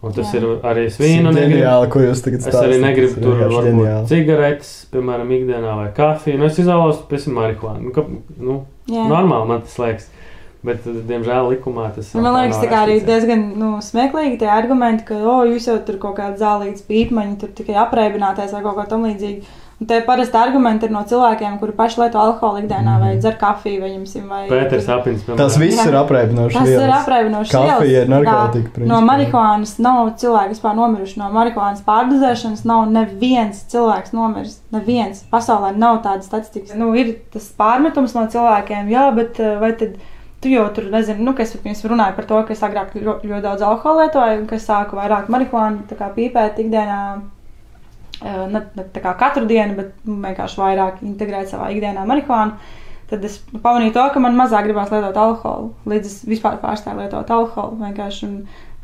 Un tas Jā. ir arī ir svīna. ģeniāli, ko jūs tagad Es stāstāt. arī negribu ir tur varbūt cigaretes, piemēram, ikdienā vai kafiju. Nu, es izvēlos tam marihuānu. Nu, ka, nu, Jā. normāli man tas liekas. Bet, diemžēl, likumā tas Nu, Man liekas, tā kā arī diezgan nu, smieklīgi tie argumenti, ka, o, jūs jau tur kaut kādā zālītas pīpmaņi, tur tikai apreibināties vai kaut ko tam līdzīgu. Un tie parasti argumenti ir no cilvēkiem, kuri paši lieto alkoholu ikdienā vai dzer kafiju, vai jums ir vai. Pēters Apins, piemēram. Tas viss ir apreibinoši. Tas ir vielas. apreibinoši. Kafija ir narkotika, No principā. marihuānas nav cilvēki vispār nomiruši. No marihuānas pārdozēšanas nav neviens cilvēks nomiris. Neviens. Pasaulē nav tādas statistikas. Nu, ir tas pārmetums no cilvēkiem, jā, bet eh, vai tad. Tu jau tur nezini, nu, kas pirms runāja par to, ka es agrāk ļoti, ļoti daudz alkohola lietoju, un ka es sāku vairāk marihuānu tā kā pīpēt ikdienā. Eh, Ne, ne tā kā katru dienu, bet vienkārši vairāk integrēt savā ikdienā marihuānu. Tad es pamanīju to, ka man mazāk gribās lietot alkoholu. Līdz es vispār pārstāju lietot alkoholu. Vienkārši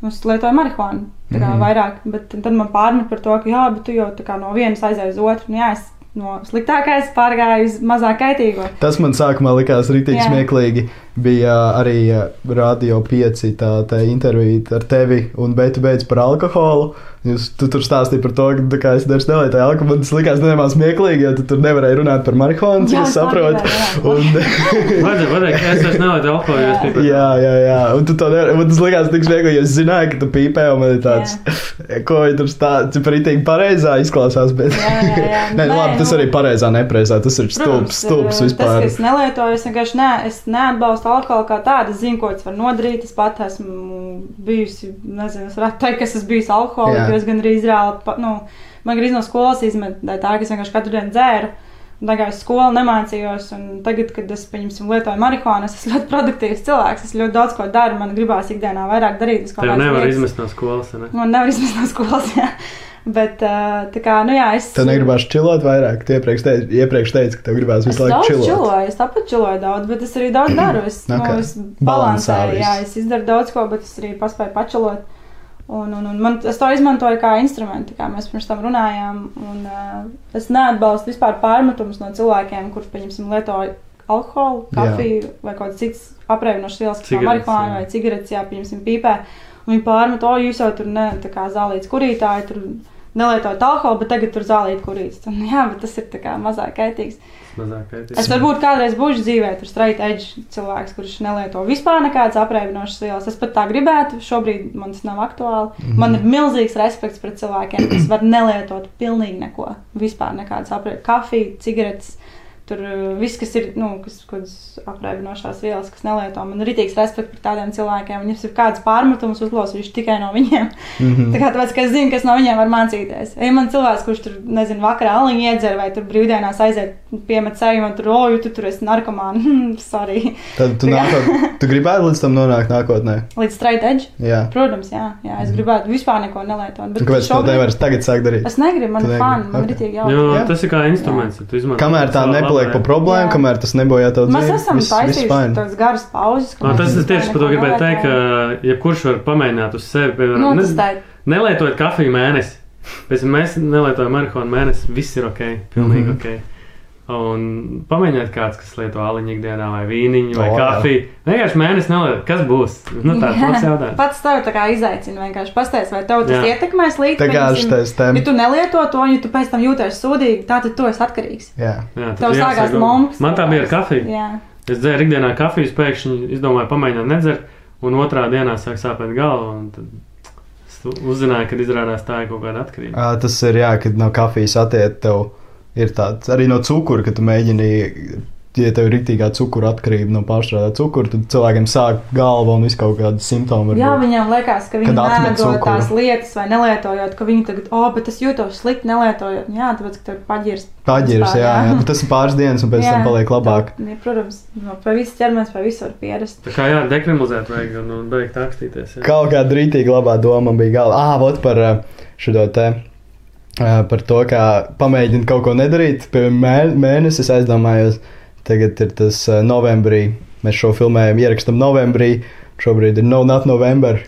es lietoju marihuānu. Kā Mhm. vairāk. Bet tad man pārmet par to, ka jā, bet tu jau no vienas aizēji uz otru. Nu, jā, es no sliktākais pārgāju uz mazāk kaitīgo. Tas man sākumā likās rītīgi smieklīgi. Bija arī uh, Radio 5 tā, tā intervija ar tevi, un beidz beidz par alkoholu. Jūs, tu tur stāstīji par to, ka kā, es dažs nelietoju alkoholu. Man tas likās nevienmēr smieklīgi, jo tu tur nevarēji runāt par marihuānu, Jā, es saprotu. Vajadzēja pateikt, ka es vairs nelietu alkoholu, pie jā, jā, jā. Un tu to nevari. Man tas likās tik smieklīgi, jo es zināju, ka tu pīpē, un man ir tāds, ko viņi tur stāsta. Cik arī pareizā izklausās. Bet... Jā, jā, jā. Nē, Nē, labi, tas nu- arī pareizā, nepreizā. Tas ir stulbs, stulbs Tas, vispār. ka es nelietoju, es vienkārši ne, es neatbalstu alkoholu kā tādu. Es zinu, ko tas var nodarīt. Es pat esmu bijusi, nezinu, es varētu teikt, ka es esmu bijusi alkoholiķa, Jā. jo es gan arī izrālu, pa- nu, man gandrīz no skolas izmetēju tā, ka es vienkārši katru dienu dzēru. Tagad es skolu nemācījos, un tagad, kad es, lietoju marihuānu, es esmu ļoti produktīvs cilvēks. Es ļoti daudz ko daru, man gribās ikdienā vairāk darīt. uz kaut Tev kādas nevar lietas. izmest no skolas. Ne? Man nevar izmest no skolas, jā. Bet, tā kā, nu jā, es. Tev negribās čilot vairāk. Tu iepriekš teici, iepriekš teici ka tev gribās Es visu laiku daudz čilot. čiloju, es tāpat čiloju daudz, bet es arī daudz daru. Es, Ok. okay. nu, es balansēju, jā, es izdaru daudz ko, bet es arī paspēju pačilot. Un, un, un man, es to izmantoju kā instrumentu, kā mēs pirms tam runājām. Un, uh, es neatbalstu vispār pārmetumus no cilvēkiem, kurus, pieņemsim, lieto alkoholu, Jā. kafiju vai kaut kādas citas apreibinošas vielas, kā marihuāna jā. vai cigaretes, jā, pieņemsim, pīpē. Un viņi pārmet, o, jūs jau tur ne, tā kā zālītas kurītāji, tur nelietojat alkoholu, bet tagad tur zālīt kurītas. Un, jā, bet tas ir tā kā mazāk kaitīgs. Mazāk kaitīgs. Es varbūt kādreiz būšu dzīvē, tur straight edge cilvēks, kurš nelieto vispār nekādas apreibinošas vielas. Es pat tā gribētu, šobrīd man tas nav aktuāli. Mm -hmm. Man ir milzīgs respekts pret cilvēkiem, kas var nelietot pilnīgi neko. Vispār nekādas apreibinošas, kafiju, cigaretes. Tur uh, viss, kas ir, nu, kas kādas apreibinošās vielas, kas nelieto. Man ir rītīgs respekts pret tādiem cilvēkiem. Viņiem ir kādas pārmetumus uzklausījuši tikai no viņiem. Mhm. Tā kā tāpēc, ka es zinu, kas no viņiem var mācīties. Ja man cilvēks, kurš tur, nezinu, vakarā aliņu iedzer vai tur brīvdienās aiziet piemet seju un tur, o, tu tur esi narkomāni, Hmm, sorry. Tad tu, nākot, tu gribētu līdz tam nonākt nākotnē. Līdz straight edge. Jā. Protams, jā, jā es gribētu vispār neko nelietot. Bet Tu Kāpēc tu to šobrīd- nevari tagad sākt darīt? Es negribu, man ir fani, man ir Jo, jautri. Jā. tas ir kā instruments. ja tu izmanto Kamēr tā savā nepaliek par labā. problēmu, kamēr tas nebojā tavu Mēs dzīvi, esam viss- viss taisījuši tādas garas pauzes. ka Nā, mēs tas ir tieši par to gribēju teikt, ka jebkurš var pamēģināt uz sevi. Nu, Piemēram, tas ne, nelietojot kafiju mēnesi. Pēc mēs nelietojam marihuānu mēnesi. Viss ir ok, pilnīgi mm -hmm. ok. Un pamēģiniet kāds, kas lieto aliņu ikdienā, vai vīniņu, vai oh, kafiju. Vienkārši mēnesis nelietot. Kas būs? Nu, tāds Jā. labs jautājums. Pats tev tā kā izaicina vienkārši pastāstīt, vai tev tas Jā. ietekmēs līdzi. Tā kā šitais tēma. Ja tu nelieto to, un ja tu pēc tam jūties sūdīgi, tad tu esi atkarīgs. Jā. Jā, Tev sākās mumps. Man tā bija ar kafiju. Jā. Es dzēru ikdienā kafiju, pēkšņi izdomāju pamēģināt nedzert, un otrā dienā sāk sāpēt galva. un tad es tu- Uzzināju, ka izrādās tā ir kaut kāda atkarība. Ā, Tas ir jā, kad no kafijas attiekt tev ir tāds arī no cukura, ka tu mēģini. Ja tev ir rītīgā cukura atkarība no pārstrādāta cukura, tad cilvēkiem sāk galva un viss kaut kādi simptomi. var Jā, viņam liekas, ka viņi cukuru. tās lietas, vai nelietojot, ka viņi tagad, oh, bet es jūtos slikti nelietojot. Jā, tāpēc, ka tev ir paģirs. Paģirs, vispār, jā, jā. Bet tas ir pāris dienas, un pēc tam paliek labāk. Tā, jā, protams, no, pie visas ķermenis, pie visu var pierast. Tā kā jā, dekriminalizēt vajag un, un beigt akstīties. jā. Kaut kāda rītīga labā doma bija galvā. Ah, vot par šo te. ā, Par to, kā pamēģināt kaut ko nedarīt. Pie mē, mēnesis aizdomājos, tagad ir tas novembrī. Mēs šo filmējumu ierakstām novembrī. Šobrīd ir no, not November.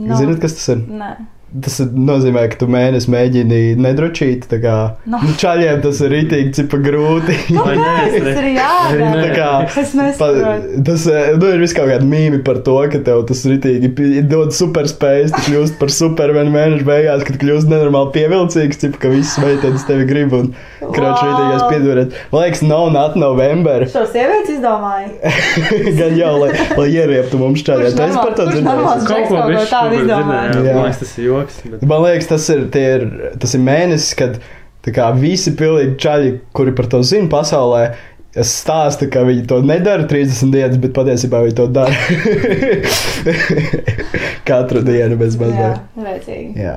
No. Zināt, kas tas ir? Nē. Tas nozīmē, ka tu mēnesi mēģini nedrošīt. Tā kā No. nu, čaļiem tas ir rītīgi, cipa grūti. Kāpēc es tas ir jādara? Kā, Es nesaprotu. tas eh, nu, ir vis kaut kāda mīmija par to, ka tev tas rītīgi dod superspējas, tu kļūst par supermenu mēnešu beigās, kad kļūst nenormāli pievilcīgs, cip, ka visas meitenes tevi grib un kroč rītīgais piedurēt. Man liekas, nav not November. Šo sievietes izdomāju. Gan jau, lai, lai ierieptu mums čaļiem. Esi par to dzirdējis. Kaut ko bišķi tādu dzirdēju. Jā. Man liekas, tas ir joks. Bet... Man liekas, tas ir, tie ir, tas ir mēnesis, kad kā, visi pilnīgi čaļi, kuri par to zina pasaulē, es stāstu, ka viņi to nedara 30 dienas, bet patiesībā viņi to dara katru dienu bez Jā, mazliet. rēcīgi. Jā.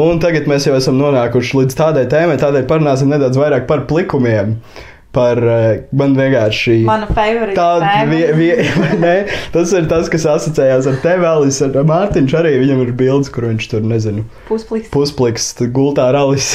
Un tagad mēs jau esam nonākuši līdz tādai tēmai, tādēļ parunāsim nedaudz vairāk par plikumiem. Par uh, man vienkārši. Mana favorite Tā, vie, vie, ne, tas ir tas, kas asociējās ar tevi, Alis. Ar Mārtiņš arī viņam ir bildes, kur viņš tur, nezinu, Puspliks. puspliks, gultā ar Alis.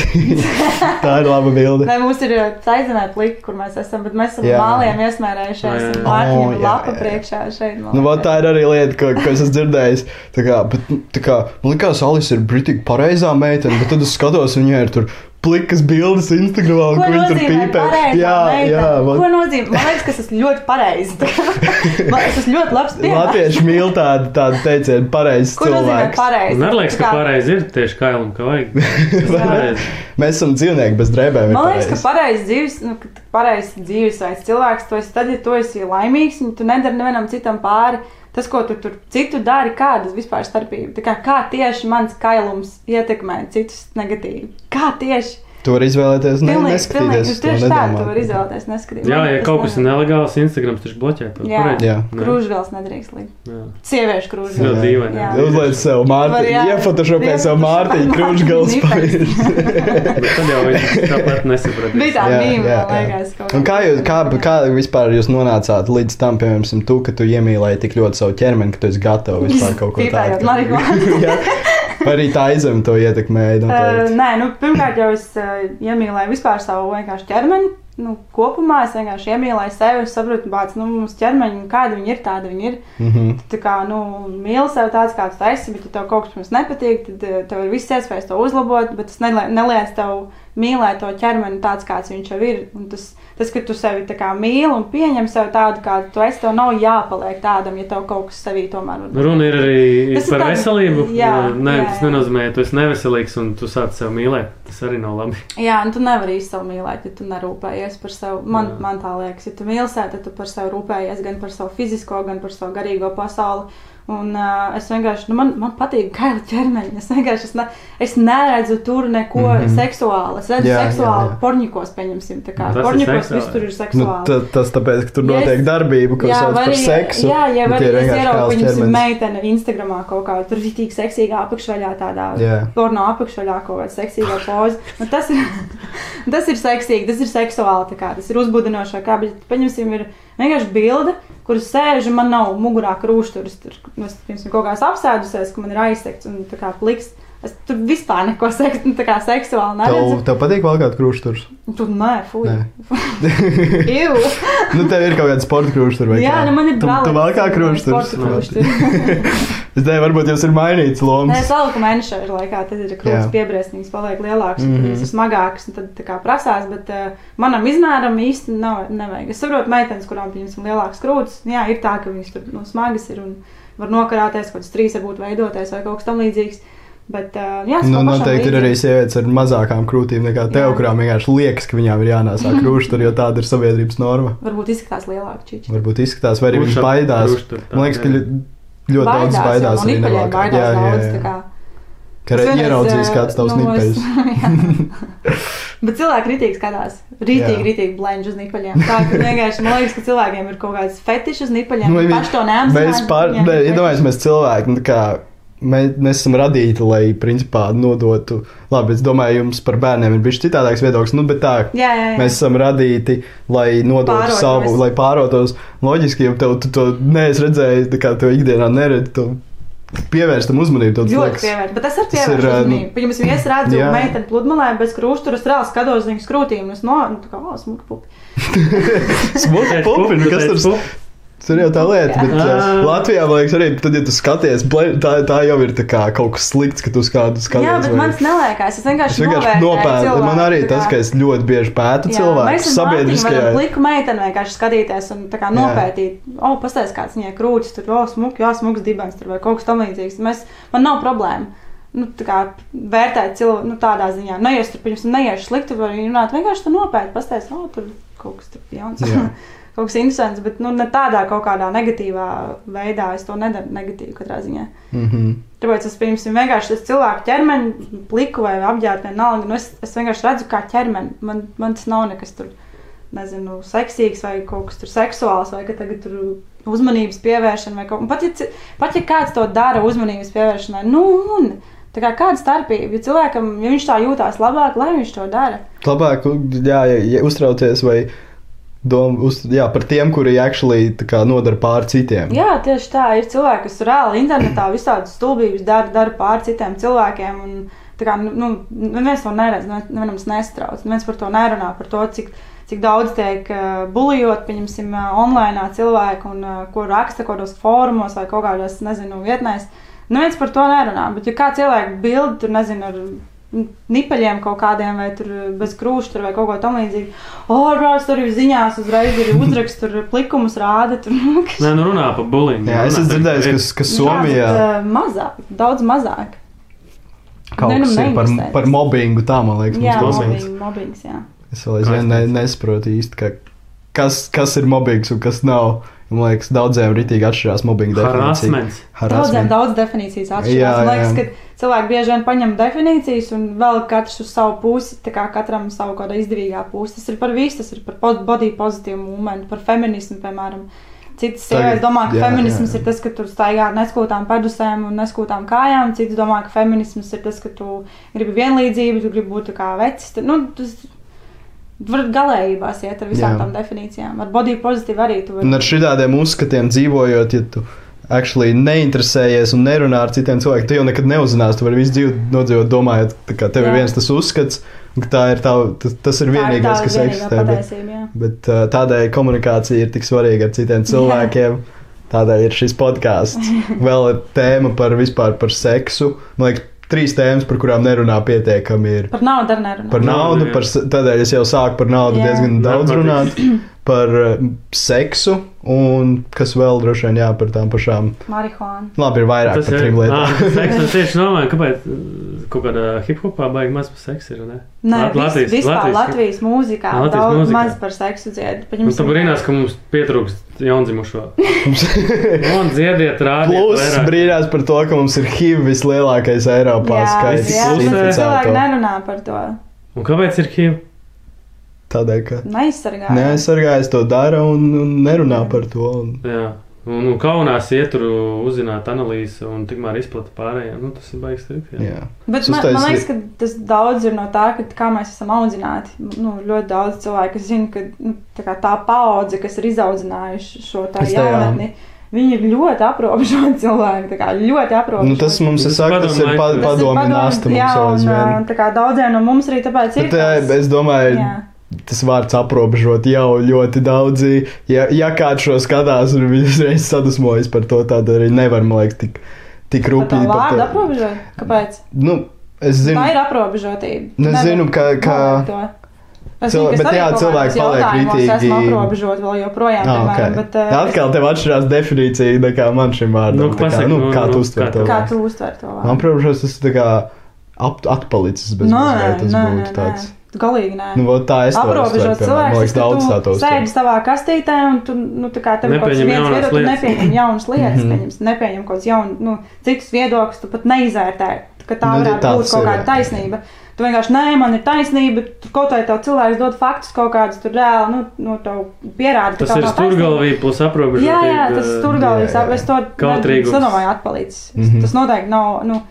tā ir laba bilde. Nē, mums ir aizzinājumi pliki, kur mēs esam, bet mēs esam Jā. māliem iesmērējušies. Jā, jā. Mārtiņam O, ir jā, lapa jā. priekšā šeit. man Nu, vot tā ir arī lieta, ko, ko es esmu dzirdējis. Tā kā, bet, tā kā, man liekas, Alis ir brīvīgi pareizā meitene, bet tad es skatos, viņai ir tur plikas bildes Instagramā, un Ko kur viņi tur pīpē. Jā, jā, Ko man, nozīmē? Man liekas, ka tas ir ļoti pareizi. Man- Es esmu ļoti labs piemērs. Latvieši mīl tādu, tādu teicienu, pareizs Ko cilvēks. pareizi? Man liekas, ka kā- pareizi ir tieši kailam, ka vajag. Tas ir pareizi. Mēs esam dzīvnieki bez drēbēm. Man liekas, ka pareizi. pareizs dzīves, nu, ka pareizs dzīvesveids cilvēks, tu esi tad, ja tu esi laimīgs, un tu nedari nevienam citam pāri. Tas, ko tu tur citu dari, kāda ir vispār starpība? Tā Kā, kā tieši mans kailums ietekmē citus negatīvi? Kā tieši? Tu vari izvēlēties, ne, Pilnīgi, neskatīties. pilnīgi, tieši tā, tu vari izvēlēties neskatīties. Jā, ja kaut kas ir nelegāls, Instagrams taču bloķē to. Jā. Jā. Nē. Krūžgals nedrīkst likt. Sieviešu Tas krūžgals. ļoti dīvaini. Uzliec sev Mārtiņu, iefotošopē sev Mārtiņu, pavirst. Bet tad jau viņi tāpat nesaprata. Bija tā jā. liekas. kaut Un kā, jūs, kā, kā vispār jūs nonācāt līdz tam, piemēram, tu, ka tu iemīlēji tik ļoti savu ķermeni, ka tu esi gatavs vispār kaut ko tādu? Jā. Vai arī tā aizem to ietekmēja? Uh, nē, nu, pirmkārt, jau es uh, iemīlēju vispār savu vienkārši ķermeni. Nu, kopumā es vienkārši iemīlēju sevi. Saprotu, ka nu, mums ķermeņi, kāda viņi ir, tāda viņi ir. Mhm. Tu tā kā nu, mīli sevi tāds, kāds tu esi, bet, ja tev kaut kas nepatīk, tad tev ir viss iespējas to uzlabot. Bet tas nelie- neliedz tev mīlēt to ķermeni tāds, kāds viņš jau ir. Un tas, tas, ka tu sevi tā kā mīli un pieņem sevi tādu, kādu tu esi, tev nav jāpaliek tādam, ja tev kaut kas sevī tomēr ir. Runa ir arī Tas ir par tāds- veselību. jā, Nē, jā, tas nenozīmē, ka tu esi neveselīgs un tu sāc sev mīlēt. Tas arī nav labi. Jā, un tu nevari īsti sev mīlēt, ja tu nerūpējies par sevi. Man, Jā. man tā liekas, ja tu mīli sevi, tad tu par sevi rūpējies gan par savu fizisko, gan par savu garīgo pasauli. Un uh, es vienkārši, nu, man, man patīk kaila ķermeņa. Es vienkārši es ne, es neredzu tur neko mm. -hmm. seksuālu. Es redzu Jā, jā, seksuālu jā. porņikos, pieņemsim. Tā kā porņikos seksuāli. viss tur ir Nu, seksuāli. ta, tas tāpēc, ka tur Ja es- notiek darbība, ko sauc vai par seksu. Jā, ja bet arī es ieraugu viņas meiteni Instagramā kaut kā tur ir tik seksīgā apakšveļā, tādā Jā. porno apakšveļā kaut kāda seksīga poza. Nu, tas, ir, tas ir seksīgi, tas ir seksuāli, kā, tas ir uzbudinoši, kā, bet paņemsim ir vienkārši bilde, kur es sēžu, man nav mugurā krūšturis, tur, nu, es, piemēram, kaut kāds apsēdusies, ka man ir aizsekts un tā kā pliks. Es tur vispār neko seks, nu, kā seksuāli Tev, neredzu. tev patīk vēl kāda krūšturs? Tur nē, fuj. Nē. Iu. nu, tev ir kaut kāda sporta krūštura vai Jā, kā? nu man ir Tu, tu vēl kā krūšturs? Sporta krūšturs. Es teiktu, varbūt jūs ir mainīts Nē, lomas. es saliku mēneša laikā, tad ir krūtis piebriesnīgs, paliek lielāks, mm Mhm. -hmm. ir smagāks, un tad tā kā prasās, bet uh, manam izmēram īsti nav, nevajag. Es saprotu meitenes, kurām, pieņemsim, lielāks krūtis, jā, ir tā, ka viņas tur no smagas ir un var nokarāties, kaut kāds trīs varbūt veidoties vai kaut kas tam līdzīgs. Bet, uh, jā, Nu, noteikti ir līdzīgi. arī sievietes ar mazākām krūtīm nekā tev, Jā. kurām vienkārši liekas, ka viņām ir jānēsā krūštura, jo tāda ir sabiedrības norma. Varbūt izskatās lielāk čiči. Varbūt izskatās, vai arī viņš baidās. krūštur tā, Man liekas, ka ļoti daudz baidās. no arī baidās Jā, jā, daudz. jā. tā kā. Ka Es re- vienreiz, ieraudzījis eh, kāds tavs nu, jā. Bet cilvēki kritīgi skatās. Rītīgi, rītīgi blendž uz nipaļiem. Tā vienkārši man liekas, ka cilvēkiem ir kaut kāds fetišs uz nipaļiem. Nu, Viņi paši to neapzinās. Mēs pār, ne, ir iedomājamies, mēs cilvēki, nu, tā kā, mēs, mēs esam radīti, lai, principā, nodotu, labi, es domāju, jums par bērniem ir bijis citādāks viedoklis, nu, bet tā. Jā, jā, jā. Mēs esam radīti, lai nodotu Pārotu savu, lai pārotos. Loģiski, ja tev tu to neesi redzējis, tā kā to ikdienā neredzi, tu pievērst tam uzmanību. tas Ļoti pievērst, bet tas ir Tas ir, pievērst ā, nu, uzmanību. Pirms es redzu jā. meiteni pludmalē bez krūštura, es reāli skatos viņas krūtīm, un es no, nu, tā kā, o, smuka pupi. Smuka pupi, nu, kas tur Tur jau tā lieta, bet Jā. uh, Latvijā, man liekas, arī tad, ja tu skaties, tā, tā jau ir kā kaut kas slikts, ka tu uz kādu skaties. Jā, bet vai- man neliekas. Es Es vienkārši, vienkārši nopēdu. Man arī tas, ka es ļoti bieži pētu cilvēku sabiedriskajā. Mēs pliku meiteni vienkārši skatīties un tā kā Jā. nopētīt. O, pastāst, kāds viņai krūtis tur, o, smuk, jā, smuks dibens tur vai kaut kas tam līdzīgs. Mēs, man nav problēma. Nu, kā vērtēt cilvēku nu, tādā ziņā. Nē, es tur, piemēram, neiešu slikti, vai runāt, vienkārši tur nopēt, pastāst, o, tur kaut kas tur jauns. Kaut kas interesants, bet nu, ne tādā kaut kādā negatīvā veidā. Es to nedaru negatīvi katrā ziņā. Mm -hmm. Tāpēc es pirms vienkārši tas cilvēku ķermeni, pliku vai apģērbu, vienalga. Nu es, es vienkārši redzu, kā ķermeni. Man, man tas nav nekas tur, nezinu, seksīgs vai kaut kas tur seksuāls, vai ka tagad tur uzmanības pievēršana vai kaut kas. Pat, ja pat ja kāds to dara uzmanības pievēršanai, nu, un tā kā kāda starpība, ja cilvēkam, ja viņš tā jūtās labāk, lai viņš to dara. Labāk, jā, ja, ja uztraucies vai dom, uz, jā, par tiem, kuri actually kā nodara pār citiem. Jā, tieši tā. Ir cilvēki, kas reāli internetā visādas stulbības dara, dara pār citiem cilvēkiem. Un, kā, nu, nu, neviens to neredz, nevienam nestrauc. Neviens par to nerunā, par to, cik, cik daudz tiek uh, bulijot, pieņemsim, uh, online cilvēku un uh, ko raksta kaut kādos fórumos vai kaut kādās, nezinu, vietnēs. Neviens par to nerunā. Bet, ja kāds ieliek bildi, tur nezinu, ar nipaļiem kaut kādiem, vai tur bez krūšļa, vai kaut ko tamlīdzīgu. Brālis, tur ir ziņās, uzreiz ir uzraksts, tur plikumus rāda. Tur, nu, kas... Nē, nu runā par bulingu. Jā, es esmu dzirdējis, ka, ka Somijā Jā, bet, uh, mazāk, daudz mazāk. kaut ne, nu, kas ir par, par mobbingu. Tā man liekas, Jā, mums mobbing, mobbings, jā. Es vēl aizvien ne, nesaprotu īsti, ka, kas, kas ir mobbings un kas nav. Man liekas, daudziem ritīgi atšķirās mobbinga definīcija. Harasments. Daudziem daudz definīcijas atšķirās. Jā, Man liekas, jā. ka cilvēki bieži vien paņem definīcijas un vēl katrs uz savu pusi, tā kā katram savu kāda izdevīgā pusi. Tas ir par visu, tas ir par body pozitīvu momentu, par feminismu, piemēram. Citas sievietes domā, ka jā, feminisms jā. ir tas, ka tu staigā ar neskūtām pedusēm un neskūtām kājām. Citas domā, ka feminisms ir tas, ka tu gribi vienlīdzību, tu gribi būt kā vecs. Tu- Nu, tas var galējībās iet ar visām Jā. tām definīcijām. Ar body pozitīvu arī tu vari. Un ar šādiem uzskatiem dzīvojot, ja tu actually neinteresējies un nerunā ar citiem cilvēkiem, tu jau nekad neuzzināsi. Tu vari visu dzīvi nodzīvot, domājot, ka tev Jā. ir viens tas uzskats, tā ir tā, tas, ir Tā ir vienīgais, tā kas eksistē. Bet, jā. bet uh, tādēļ komunikācija ir tik svarīga ar citiem cilvēkiem. Tādēļ ir šis podkāsts. Vēl ir tēma par vispār par seksu. Man liekas, trīs tēmas, par kurām nerunā pietiekami. Ir Par naudu arī nerunā. par Naudu, par, tādēļ es jau sāku par naudu Jā. diezgan daudz runāt. Par uh, seksu un kas vēl droši vien jā, par tām pašām. Marihuāna. Labi, ir vairāk Tas par ir trim lietām. Ah, seks, es tieši domāju, kāpēc uh, kaut kādā hip-hopā baigi maz par seksu ir, ne? Nē, Lat- Latvijas, vispār Latvijas- Latvijas, mūzikā Latvijas daudz mūzikā. maz par seksu dziedā. Un tu brīnās, ka mums pietrūkst jaundzimušo. Un dziediet, rādiet. Plus vairāk. brīnās par to, ka mums ir HIV vislielākais Eiropā jā, skaits. jā, Pusē. cilvēki nerunā par to. Un kāpēc ir HIV? Tādēļ, ka Neizsargā. neaizsargājas to dara un, un nerunā par to. Un... Jā. Un, un kaunās iet tur uzzināt analīzi un tikmēr izplata pārējiem. Nu, tas ir baigs trikts. jā. Jā. Bet man, man liekas, ka tas daudz ir no tā, ka, kā mēs esam audzināti. Nu, ļoti daudz cilvēku, zina, ka nu, tā, kā tā paudze, kas ir izaudzinājuši šo tā Es tā, jā. jaunatni, viņi ir ļoti aprobežoti cilvēki. tā kā Ļoti aprobežoti. Nu, tas mums ir saka, tas ir padomu pa- laiks. Tas ir padomi padomu- nasta jā, un, tā kā daudziem no mums arī tāpēc ir. Bet, tas- es domāju, jā. Tas vārds aprobežot jau ļoti daudzi. Ja, ja kāds šo skatās un viņš uzreiz sadusmojas par to, tad arī nevar, man liekas, tik, tik Par to rūpīgi vārdu aprobežot? Kāpēc? Nu, es zinu, Tā ir aprobežotība. Nu, es zinu, ka- ka-. Es Cilvē- zinu, ka es bet jā, cilvēki paliek kritīgi. Esmu aprobežot vēl joprojām, Ah, piemēram, okay. bet uh, Atkal tev atšķirās definīcija nekā man šim vārdam. Nu, tā kā, pasaki, nu, nu, kā nu, tu kā uztver tu- to? kā tu uztver to Man, vārdu? protams, tas ir tā kā atpalicis bez mazliet, tas būtu tāds. nē. Galīgi nē. Nu, vot tā es to uztveru, Aprobežot cilvēku, liekas, daudz tā to tu sēdi savā kastītē un tu, nu, tā kā tev kaut kas viens viedoklis, tu lietas. nepieņem jaunas lietas, Mhm. pieņems, nepieņem kaut kādus jaunus, nu, citus viedokļus, tu pat neizvērtē, ka tā Nu, varētu būt kaut ir, kāda jā. taisnība. Tu vienkārši, nē, man ir taisnība, tu kaut tev cilvēks dod faktus kaut kādus, tur reāli, nu, nu tev pierāda, ka Tas tā ir stūrgalvība plus aprobežotība. Jā, jā, tas ir jā, jā. es to Kautrīgums. nedomāju atpalicis. Mhm. Tas noteikti nav, nu,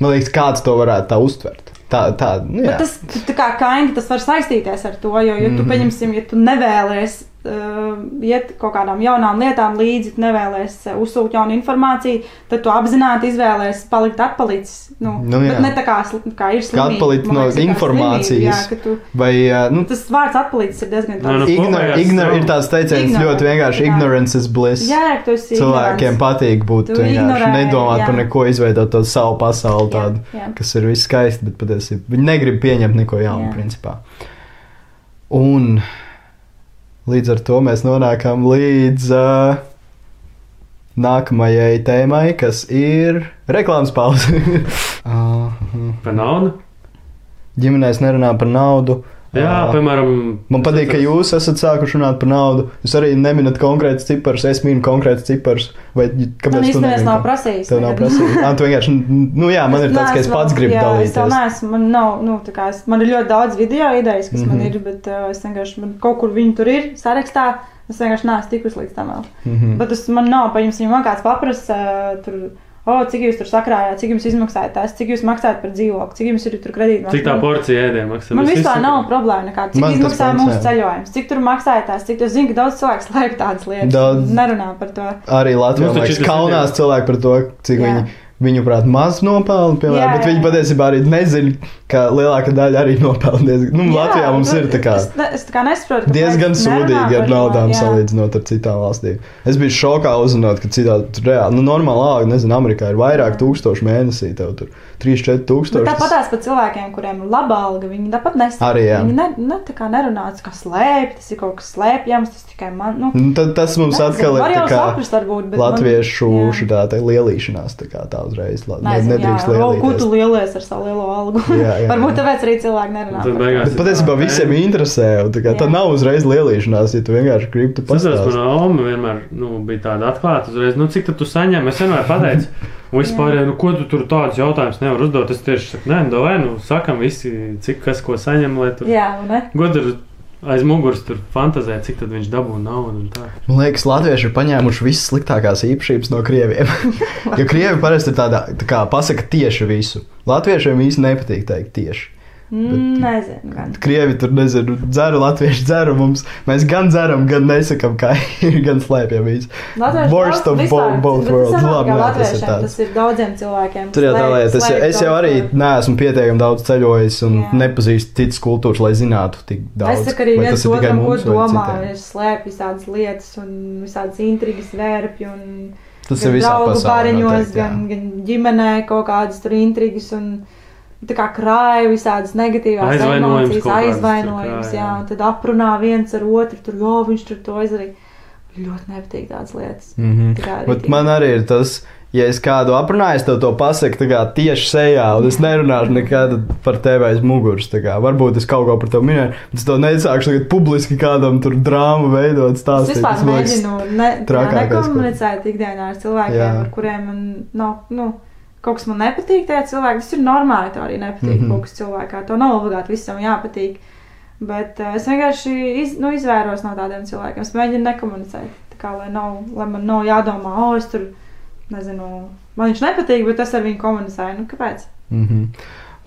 Man liekas, kāds to varētu tā uztvert. Tā, tā, nu, jā. Bet tas tā kā kaini, tas var saistīties ar to, jo, ja tu, Mhm. pieņemsim, ja tu nevēlies iet kaut kādām jaunām lietām līdzi, nevēlies uh, uzsūkt jaunu informāciju, tad tu apzināti izvēlēsies palikt atpalicis. Nu, Nu, jā. ne tā kā, kā ir slimība. atpalikt man no informācijas. slimība, Jā, tu, Vai, ā, nu, tas vārds atpalicis ir diezgan Nē, nu, tāds. ignor, ignor, ir tāds teiciens Ignorant, ļoti vienkārši jā. ignorance is bliss. Jā, jā, tu esi Cilvēkiem ignorants. patīk būt Tu vienkārši ignorē, nedomāt jā. par neko, izveidot to savu pasauli, Jā, tādu, jā. kas ir viss skaisti, bet patiesībā viņi negrib pieņemt neko jaunu, Jā. principā. Un līdz ar to mēs nonākam līdz uh, nākamajai tēmai, kas ir reklāmas pauze. uh, Par naudu? ģimenēs nerunā par naudu. Jā, piemēram. Man patīk, ka jūs esat sākuši runāt par naudu. Jūs arī neminat konkrētus ciparus, es minu konkrētus ciparus. Vai kāpēc tu īstenībā nemini nav prasījis. Tev nav prasījis. Ah, tu vienkārši, nu jā, man ir tāds, ka es pats gribu jā, Es dalīties. neesmu, man nav, nu, tā kā es, man ir ļoti daudz video idejas, kas mm -hmm. man Mhm. ir, bet uh, es vienkārši, man kaut kur viņi tur ir sarakstā, es vienkārši neesmu tikus līdz tam vēl. Mhm. Bet tas man nav, paņems, ja man kāds paprasa, uh, tur, o, oh, cik jūs tur sakrājāt, cik jums izmaksāja tas, cik jūs maksājat par dzīvokli, cik jums ir tur kredīti. Cik tā porcija ēdienu maksā? Man vispār nav problēma nekāda. Cik Man tas izmaksāja mūsu ceļojums, cik tur maksāja tās, cik es zinu, ka daudz cilvēku slēp tādas lietas. Daudz. Nerunā par to. Arī Latvijā taču liekas, tas kaunās cilvēki par to, cik Jā. viņi, viņuprāt, maz nopelna, piemēram, Jā, bet jā, viņi jā. patiesībā arī nezina, ka lielākā daļa arī nopelna diezgan. Nu, Latvijā mums nu, ir tā kā. Es, es tā kā nesaprotu. kāpēc Diezgan sūdīgi ar naudām jā. salīdzinot ar citām valstīm. Es biju šokā uzzinot, ka citā reāli, nu, normāli, alga, nezinu, Amerikā ir vairāk tūkstoši mēnesī. Tev tur 3-4 Bet tūkstoši. tāpat tās par cilvēkiem, kuriem ir laba alga, viņi tāpat nesaka. Arī, jā. Viņi ne, ne, tā kā nerunā, tas kā slēpj, tas ir kaut kas slēpjams, tas tikai man. Nu, Nu, tad, tas mums nezinu, atkal ir tā kā saprast, varbūt, bet latviešu man, jā. šitā tā lielīšanās, tā kā tā uzreiz. Nezinu, nedrīkst o, ko tu lielies ar savu lielo algu? Jā, jā, Varbūt tāpēc arī cilvēki nerunā. Tad par beigās- to. Bet patiesībā visiem interesē, tā, kā, tā nav uzreiz lielīšanās, ja tu vienkārši gribi tu Tas atceros, pastāstīt. manā Oma vienmēr nu, bija tāda atklāta. Uzreiz, nu, cik tad tu saņem? Es vienmēr pateicu, vispār, nu, ko tu tur tādus jautājumus nevar uzdot. Es tieši saku, nē, nu, vai nu, sakam visi, cik kas ko saņem, lai tur Jā, ne? godur aiz muguras tur fantazē, cik tad viņš dabū naudu. Man liekas, Latvieši ir paņēmuši visas sliktākās īpašības no krieviem. jo krievi parasti ir tādā, tā kā pasaka tieši visu. Latviešiem īsti nepatīk teikt tieši. Mm, Nezinu, gan. Krievi tur nezinu, dzeru latviešu dzeru mums. Mēs gan dzeram, gan nesakām, kā ir, gan slēpjam. Latvieši Worst of both bet worlds. Labi, jā, tas ir tāds. tas ir daudziem cilvēkiem. Tur jau tā lieta. Es, es jau arī neesmu pietiekami daudz ceļojis un Jā. nepazīstu citas kultūras, lai zinātu tik daudz. Es arī viens ir otram, ko domā. Es slēpju visādas lietas un visādas intrigas vērpju. Un Tas gan ir visā pasaulē. bariņos, noteikti, gan, gan ģimenē kaut kādas tur intrigas. Un, Tā kā krāja visādas negatīvās Aizvainojums emocijas, aizvainojums, krāja, jā, jā. un tad aprunā viens ar otru, tur jau viņš tur to izdarīja. Ļoti nepatīk tādas lietas. Mhm. Tā kā Bet man arī ir tas, ja es kādu aprunāju, es tev to pasaku tieši sejā, un es nerunāšu nekad par tevi aiz muguras. Varbūt es kaut ko par tevi minēju, bet es to nesākšu tagad publiski kādam tur drāmu veidot, Es stāstīt. vispār man liekas- mēģinu ne, nekomunicēt ikdienā ar cilvēkiem, Jā. ar kuriem man nav. Nu, Kaut kas man nepatīk, tie cilvēki, tas ir normāli. Tā arī nepatīk mm -hmm. kaut kas cilvēkā. To nav obligāti visam jāpatīk. Bet uh, es vienkārši iz, nu, izvairos no tādiem cilvēkiem. Es mēģinu nekomunicēt. Tā kā, lai, nav, lai man nav jādomā, o, es tur nezinu, man viņš nepatīk, bet es ar viņu komunicēju. Nu, kāpēc? Mhm.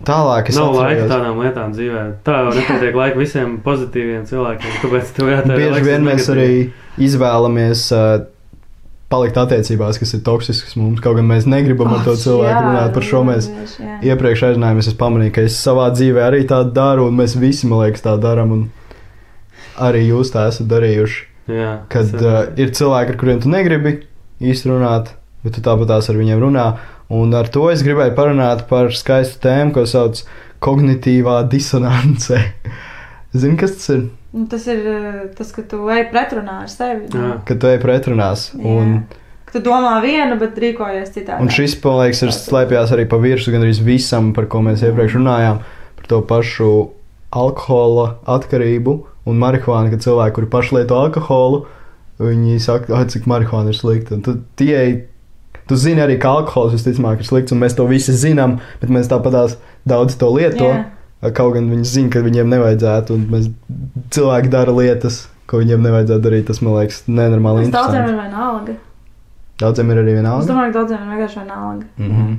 Tālāk es Nav laika tādām lietām dzīvē. Tā jau nepietiek laika visiem pozitīviem cilvēkiem. Kāpēc tev jāatcerās? Bieži vien mēs arī izvēlamies uh, palikt attiecībās, kas ir toksiskas mums. Kaut gan mēs negribam ar to Oh, cilvēku jā, runāt. Par šo mēs jā. iepriekš aizinājāmies. Es pamanīju, ka es savā dzīvē arī tādu daru, un mēs visi, man liekas, tā darām. un Arī jūs tā esat darījuši. Jā, Kad tas uh, ir cilvēki, ar kuriem tu negribi īsti runāt, bet tu tāpat tās ar viņiem runā. Un ar to es gribēju parunāt par skaistu tēmu, ko sauc par kognitīvā disonance. Zini, kas tas ir? Nu, tas ir eh, tas, ka tu ej pretrunā ar sevi. nu. Jā. Kad tu ej pretrunās. Un, Jā. Ka tu domā vienu, bet rīkojies citādi. un šis, man liekas, ir slēpjās arī pa virsmu gandrīz visam, par ko mēs iepriekš runājām. Par to pašu alkohola atkarību un marihuānu, kad cilvēki, kuri paši lieto alkoholu, viņi saka, ah, cik marihuāna ir slikta. Un Tu, tie, tu zini arī, ka alkohols visticamāk ir slikts, un mēs to visi zinām, bet mēs tāpatās daudz to lieto. Kaut gan viņi zina, ka viņiem nevajadzētu, un mēs cilvēki dara lietas, ko viņiem nevajadzētu darīt. Tas man liekas nenormāli daudziem ir vienalga. Daudziem ir arī Es vienalga. domāju, ka daudziem ir vienkārši vienalga. Mhm.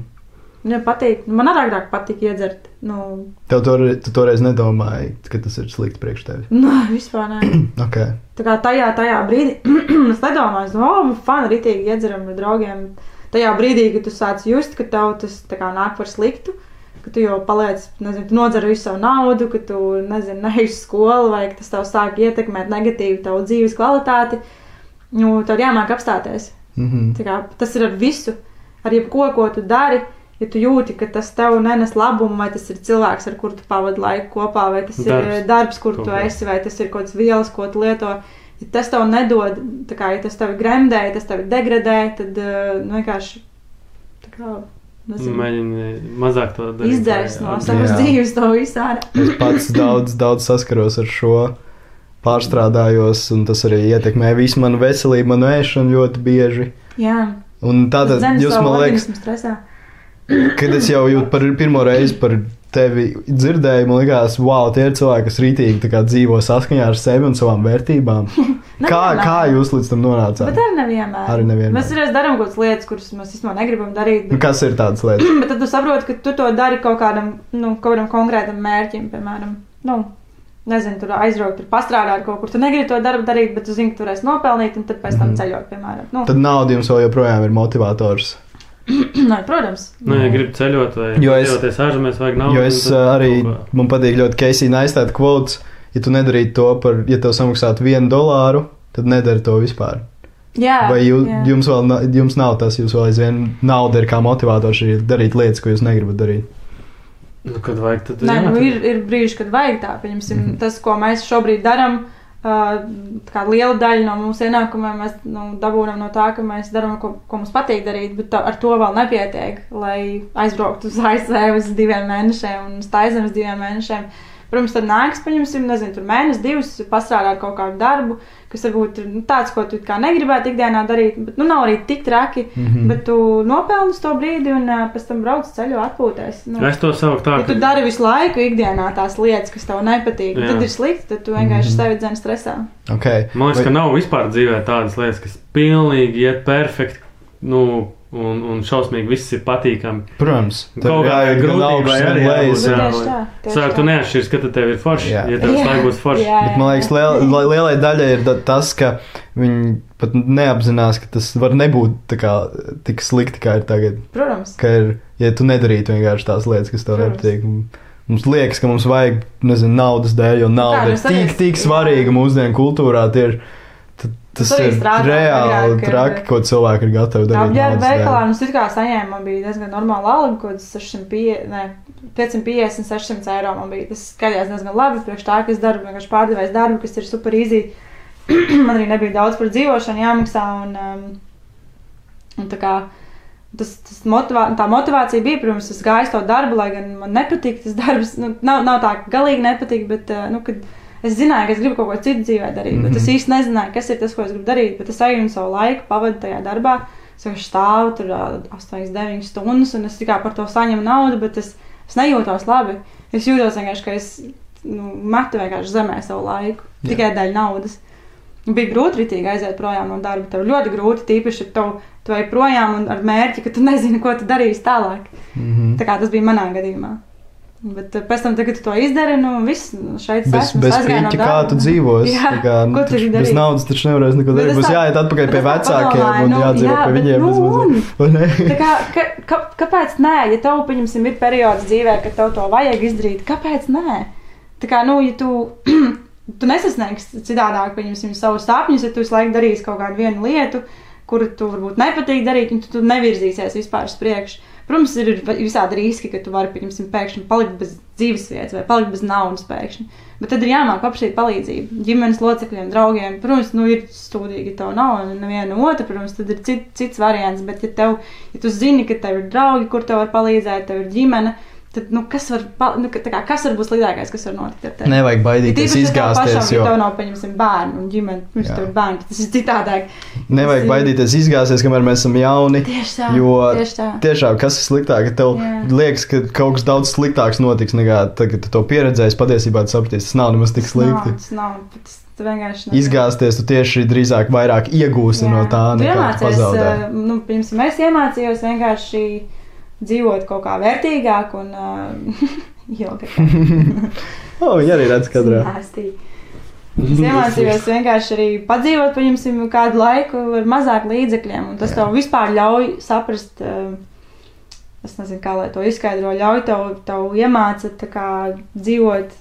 Viņam patīk. Man arī agrāk patīk iedzert. Nu, Tev to, tu toreiz nedomāji, ka tas ir slikti priekš tevis. nu vispār nē. Okay. Tā kā tajā, tajā brīdī es nedomāju, ka, oh, fani, rītīgi iedzeram ar draugiem. Tajā brīdī, kad tu sāc just, ka tev tas kā nāk par sliktu, ka tu jau paliec, nezinu, tu nodzer visu savu naudu, ka tu, nezinu, neej uz skolu, vai ka tas tev sāk ietekmēt negatīvi tavu dzīves kvalitāti, nu, tad jāmāk apstāties. Mhm. Tā Kā, tas ir ar visu, ar jebko, ko tu dari. Ja tu jūti, ka tas tev nenes labumu, vai tas ir cilvēks, ar kuru tu pavadi laiku kopā, vai tas darbs. ir Darbs. kur tu Kaut kā. esi, vai tas ir kaut kāds vielas, ko tu lieto. Ja tas tev nedod, kā ja tas tev gremdē, ja tas tev degradē, tad nu, vienkārši kā, nezinu, Mēģini mazāk to darīt. izdzēst no savas dzīves to visu ārā. Es pats daudz, daudz saskaros ar šo. Pārstrādājos, un tas arī ietekmē visu manu veselību, manu ēšanu ļoti bieži. Jā, Un tātad Zini jūs man liekas, kad es jau jūtu par pirmo reizi par tevi dzirdēju, man liekas, wow, tie ir cilvēki, kas rītīgi dzīvo saskaņā ar sevi un savām vērtībām. kā, kā jūs līdz tam nonācāt? Bet arī nevienmēr. Arī nevienmēr. Mēs reiz darām kaut kādas lietas, kuras mēs vispār negribam darīt. Nu, Bet, kas ir tādas lietas? bet tad tu saproti, ka tu to dari kaut kādam, nu, kaut kādam konkrētam mērķim, piemēram, nu, nezinu, tur aizbraukt, tur pastrādāt kaut kur. Tu negribi to darbu darīt, bet tu zini, ka tu varēsi nopelnīt un tad pēc tam Mhm. ceļot, piemēram. Nu, Tad nauda jums vēl joprojām ir motivators. nē, protams. Nu, ja gribi ceļot vai es- ceļoties ārzemēs, vajag naudu. Jo es un tad uh, arī, man patīk ļoti Keisija Naistāta kvots, ja tu nedarītu to par, ja tev samaksātu vienu dolāru, tad nedari to vispār. Jā, Vai jū, jā. jums vēl na- jums nav tas, jūs vēl aizvien nauda ir kā motivators arī darīt lietas, ko jūs negribat darīt? Nu, kad vajag, tad Nē, jā, nu, ir, ir brīži, kad vajag tā. Pieņemsim, mm. -hmm. Tas, ko mēs šobrīd darām, kā liela daļa no mūsu ienākumiem mēs nu, dabūjam no tā, ka mēs darām, ko, ko mums patīk darīt, bet tā, ar to vēl nepietiek, lai aizbrauktu uz ASV uz diviem mēnešiem un uz Taizemi uz diviem mēnešiem. Protams, tad nāks, paņemsim, nezinu, tur mēnesis, divus, pastrādāt kaut kādu darbu, kas varbūt ir nu, tāds, ko tu kā negribētu ikdienā darīt, bet nu, nav arī tik traki. Mm. -hmm. Bet tu nopelni to brīdi un uh, pēc tam brauc ceļu atpūties. Nu, Es to saucu tā, Ja tu dari visu laiku ikdienā tās lietas, kas tev nepatīk, Jā. tad ir slikti, tad tu vienkārši Mhm. sevi dzēni stresā. Okay. Man liekas, Vai- ka nav vispār dzīvē tādas lietas, kas pilnīgi iet perfekti, nu, un, un šausmīgi viss ir patīkami. Protams, Kaut grūtībai augšas, gan arī jābūt, Nu, jā. tieši tā. tieši Sāk, tu tā. neatšķirs, ka tev ir forši, Jā. ja tev Jā. slēg būs forši. Jā, Bet man liekas, liel, li- lielai daļai ir tas, ka viņi pat neapzinās, ka tas var nebūt kā, tik slikti, kā ir tagad. Protams. Ka ir, ja tu nedarītu vienkārši tās lietas, kas tev Protams. nepatīk. Mums liekas, ka mums vajag, nezinu, naudas dēļ, jo nauda kā, ir nu, tik, tik jā. svarīga mūsdienu kultūrā. tie ir- tad Tas ir strādā reāli traki, ko cilvēki ir gatavi darīt. Jā, veikalā mums it kā saņēma, bija diezgan normāla alga, kaut kāds 650, ne, 550, 600 eiro. Man bija tas skaļās diezgan labi, priekš tā, ka es daru vienkārši pārdevējs darbu, kas ir super easy. man arī nebija daudz par dzīvošanu jāmaksā. Un, um, un tā kā tas, tas motivā, tā motivācija bija, protams, es gāju uz to darbu, lai gan man nepatīk tas darbs. Nu, nav, nav tā, ka galīgi nepatīk, bet uh, nu, kad es zināju, ka es gribu kaut ko citu dzīvē darīt, mm -hmm. bet es Mhm. īsti nezināju, kas ir tas, ko es gribu darīt. Bet es eju un savu laiku pavadu tajā darbā. Es vienkārši stāvu tur ā, 8, 9 stundas, un es tikai par to saņemu naudu, bet es, es nejūtos labi. Es jūtos vienkārši, ka es nu, metu vienkārši zemē savu laiku, Jā. tikai dēļ naudas. Bija grūti ritīgi aiziet projām no darba. Tev ļoti grūti, tīpaši, ja tev, tu ej projām un ar mērķi, ka tu nezini, ko tu darīsi tālāk. Mhm. Tā kā tas bija manā gadījumā. Bet eh, pēc tam, kad tu to izdari, nu viss nu, šeit Bez, esmu, bez aizgāju no kā tu dzīvosi. Jā, kā, nu, tu taču bez naudas taču nevarēs neko darīt. Būs jāiet atpakaļ pie vecākiem un nu, jādzīvo jā, pie viņiem. nu, bez? Tā kā, ka, ka, kāpēc nē, ja tev, pieņemsim, ir periods dzīvē, kad tev to vajag izdarīt, kāpēc nē? Tā kā, nu, ja tu, tu nesasniegsi citādāk, pieņemsim, savus sapņus, ja tu visu laiku darīsi kaut kādu vienu lietu, kuru tu varbūt nepatīk darīt, un tu, tu nevirzīsies vispār uz priekšu. Protams, ir visādi riski, ka tu vari, pēkšņi palikt bez dzīvesvietas vai palikt bez naudas pēkšņi. Bet tad ir jāmāk apšīt palīdzību ģimenes locekļiem, draugiem. Protams, nu ir stūdīgi, ja tev nav neviena otra, protams, tad ir cit, cits variants. Bet, ja, tev, ja tu zini, ka tev ir draugi, kur tev var palīdzēt, tev ir ģimene, tad, nu, kas var, nu, kā, kas var būt sliktākais, kas var notikt ar tevi? Nevajag baidīties ja izgāzties, pašam, jo Ja tev nav, pieņemsim, bērnu un ģimeni, pirms tev ir bērni, tad tas ir citādāk. nevajag Tas baidīties izgāzties, kamēr mēs esam jauni. Tieši tā. Jo tieši tā. tiešām, kas ir sliktāk, ka tev Jā. liekas, ka kaut kas daudz sliktāks notiks nekā tagad, tu to pieredzēsi. Patiesībā tu sapratīsi, tas nav nemaz tik Tas nav, slikti. Tas nav, tas tu vienkārši nezini. Izgāzties, tu tieši drīzāk vairāk iegūsi Jā. no tā, nekā eh, Nu, piemēram, es iemācījos vienkārši dzīvot kaut kā vērtīgāk un uh, ilgāk. O, viņi arī redz kadrā. Es iemācījos vienkārši arī padzīvot, paņemsim kādu laiku ar mazāk līdzekļiem. un Tas Jā. tev vispār ļauj saprast, eh, es nezinu, kā lai to izskaidro, ļauj tev, tev iemācīt tā kā dzīvot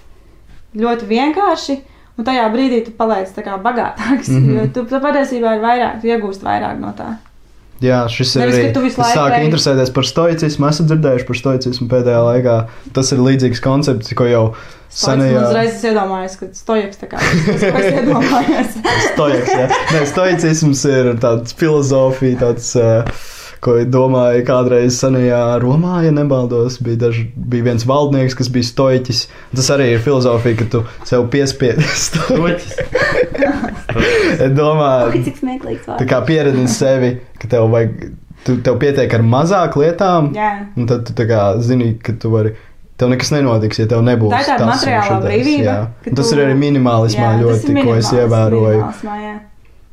ļoti vienkārši. Un tajā brīdī tu paliec tā kā bagātāks. Mm. -hmm. Tu, tu patiesībā ir vairāk, tu iegūsti vairāk no tā. Jā, šis ir Nevis, arī. tu visu Es laiku sāku ej- interesēties par stoicismu. Esmu dzirdējuši par stoicismu pēdējā laikā. Tas ir līdzīgs koncepts, ko jau Senajā... senajā. Uzreiz es iedomājos, ka stojaks tā kā tas, ko es iedomājos. Stoiks, jā. Nē, stoicisms ir tāds filozofija, tāds, uh, ko domāja kādreiz senajā Romā, ja nebaldos. Bija, daž, bija viens valdnieks, kas bija stoiķis. Tas arī ir filozofija, ka tu sev piespiedi. Roķis. Domāju, Cik smieklīgs tā kā pieredzi sevi, ka tev vajag, tu, tev pietiek ar mazāk lietām, Jā. un tad tu kā zini, ka tu vari. Tev nekas nenotiks, ja tev nebūs tāda šitais, brīvība, Tas tu- ir arī minimālismā Jā, ļoti, ko es ievēroju. jā.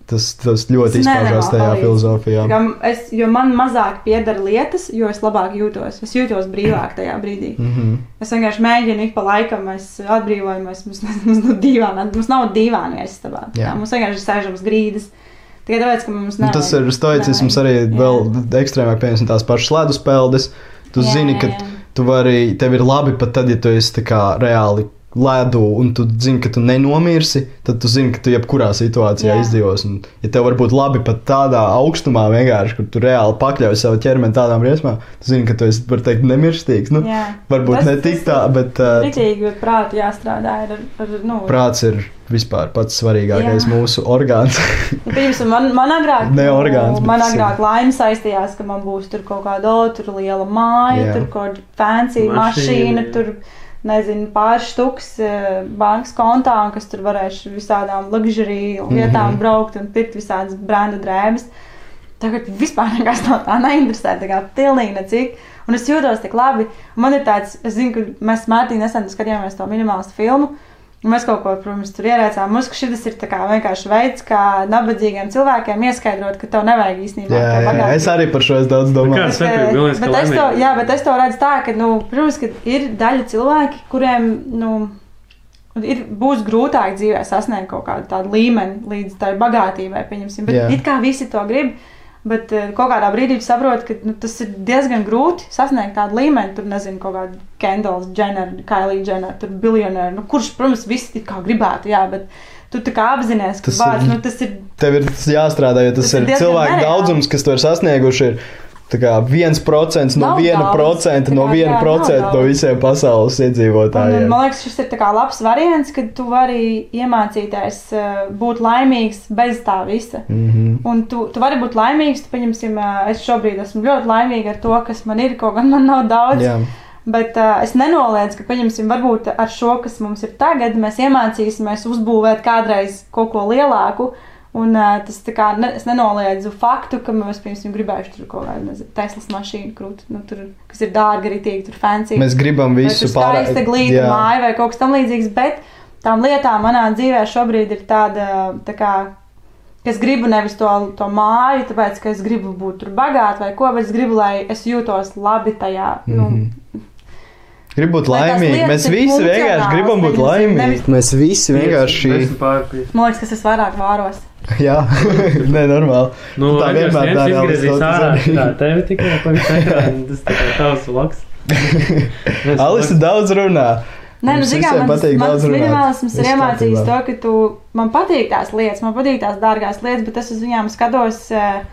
Tas, tas ļoti Tas izpaužās tajā palīdz. filozofijā. Kā Es, jo man mazāk pieder lietas, jo es labāk jūtos. Es jūtos brīvāk tajā brīdī. Mm -hmm. Es vienkārši mēģinu ik pa laikam, mēs atbrīvojamies. Mums, mums, nav dīvāna, mums nav. Jā. Jā, mums vienkārši sēžam uz grīdas. Tikai tāpēc, ka mums Nu, nav. tas ir stoicisms arī vēl ekstrēmāk, piemēram, tās pašas ledus peldes. Tu Jā, zini, jā, ka jā. tu vari, tev ir labi pat tad, ja tu esi tā kā reāli ledu, un tu zini, ka tu nenomirsi, tad tu zini, ka tu jebkurā situācijā Jā. izdzīvosi. Un, ja tev var būt labi pat tādā augstumā, vienkārši, kur tu reāli pakļauj savu ķermeni tādām briesmām, tu zini, ka tu esi, var teikt, nemirstīgs. Nu, Jā. varbūt Tas- ne tik tā, bet uh, Rītīgi, bet prāti jāstrādā ar, ar nu, prāts ir vispār pats svarīgākais Jā. mūsu orgāns. Nu, Piemēram, man, man agrāk, Ne orgāns, bet man ir- agrāk laime saistījās, ka man būs tur kaut kāda o, tur liela māja, Jā. tur kaut kāda fancy Mašīna, mašīna, tur nezinu, pāris štuks eh, bankas kontā, un kas tur varēšu visādām luxury lietām Mhm. braukt un pirkt visādas brenda drēbes. Tagad vispār nekas no tā neinteresē, tā kā pilnīgi necik. Un es jūtos tik labi. Man ir tāds, es zinu, ka mēs Mārtiņā nesen skatījāmies to minimālistu filmu. Mēs kaut ko, protams, tur ierēcām. Mums šis ir vienkārši veids, kā nabadzīgiem cilvēkiem ieskaidrot, ka tev nevajag īstenībā jā, to jā, bagātību. es arī par šo es daudz domāju. starpība? Galvenais, ka bet, es to, jā, bet es to redzu tā, ka, nu, protams, ka ir daļa cilvēki, kuriem nu, ir, būs grūtāk dzīvē sasniegt kaut kādu tādu līmeni līdz tai bagātībai, pieņemsim. Bet Jā. it kā visi to grib. Bet eh, kaut kādā brīdī tu saproti, ka nu, tas ir diezgan grūti sasniegt tādu līmeni. Tur nezinu, kaut kāda Kendalls, Jenner, Kailija Jenner, tur biljonēri. Nu, kurš, protams, visi it kā gribētu, jā, bet tu tā kā apzinājies, ka Tas ir- nu, tas ir Tev ir tas jāstrādā, jo tas, Tas ir ir cilvēku nereāli. daudzums, kas to ir sasnieguši. Ir tā kā viens procents no viena procenta, no viena procenta no visiem pasaules Un, iedzīvotājiem. man liekas, šis ir labs variants, kad tu vari iemācīties uh, būt laimīgs bez tā visa. Mhm. Un tu, tu vari būt laimīgs, tu pieņemsim, uh, es šobrīd esmu ļoti laimīga ar to, kas man ir, kaut gan man nav daudz. Jā, Bet uh, es nenoliedzu, ka, pieņemsim, varbūt ar šo, kas mums ir tagad, mēs iemācīsimies uzbūvēt kādreiz kaut ko lielāku. Un uh, tas tā kā, ne, es nenoliedzu faktu, ka mēs, piemēram, gribējuši tur kaut kādu Teslas mašīnu krūt, nu, tur, kas ir dārga, arī tīk, tur fancy. mēs gribam visu tur skaista glīta Jā. māja vai kaut kas tamlīdzīgs, bet tām lietām manā dzīvē šobrīd ir tāda, tā kā, ka es gribu nevis to, to māju, tāpēc, ka es gribu būt tur bagāta vai ko, bet es gribu, lai es jūtos labi tajā. Nu, Mhm. Gribu būt laimīgi. Mēs ir visi vienkārši gribam būt laimīgi. nevis- Mēs visi vienkārši. Man liekas, kas es vairāk vāros. Jā, nē, normāli. Nu, Tā tā vienmēr ārā. zini. Tā tevi tikai pa visu ekrānu. Tas tā kā tavs loks. Alisa daudz runā. Nē, nu, visiem mērā, patīk man daudz tas runāt. minimālisms ir iemācījis to, ka tu, man patīk tās lietas, man patīk tās dārgās lietas, bet es uz viņām skatos, eh,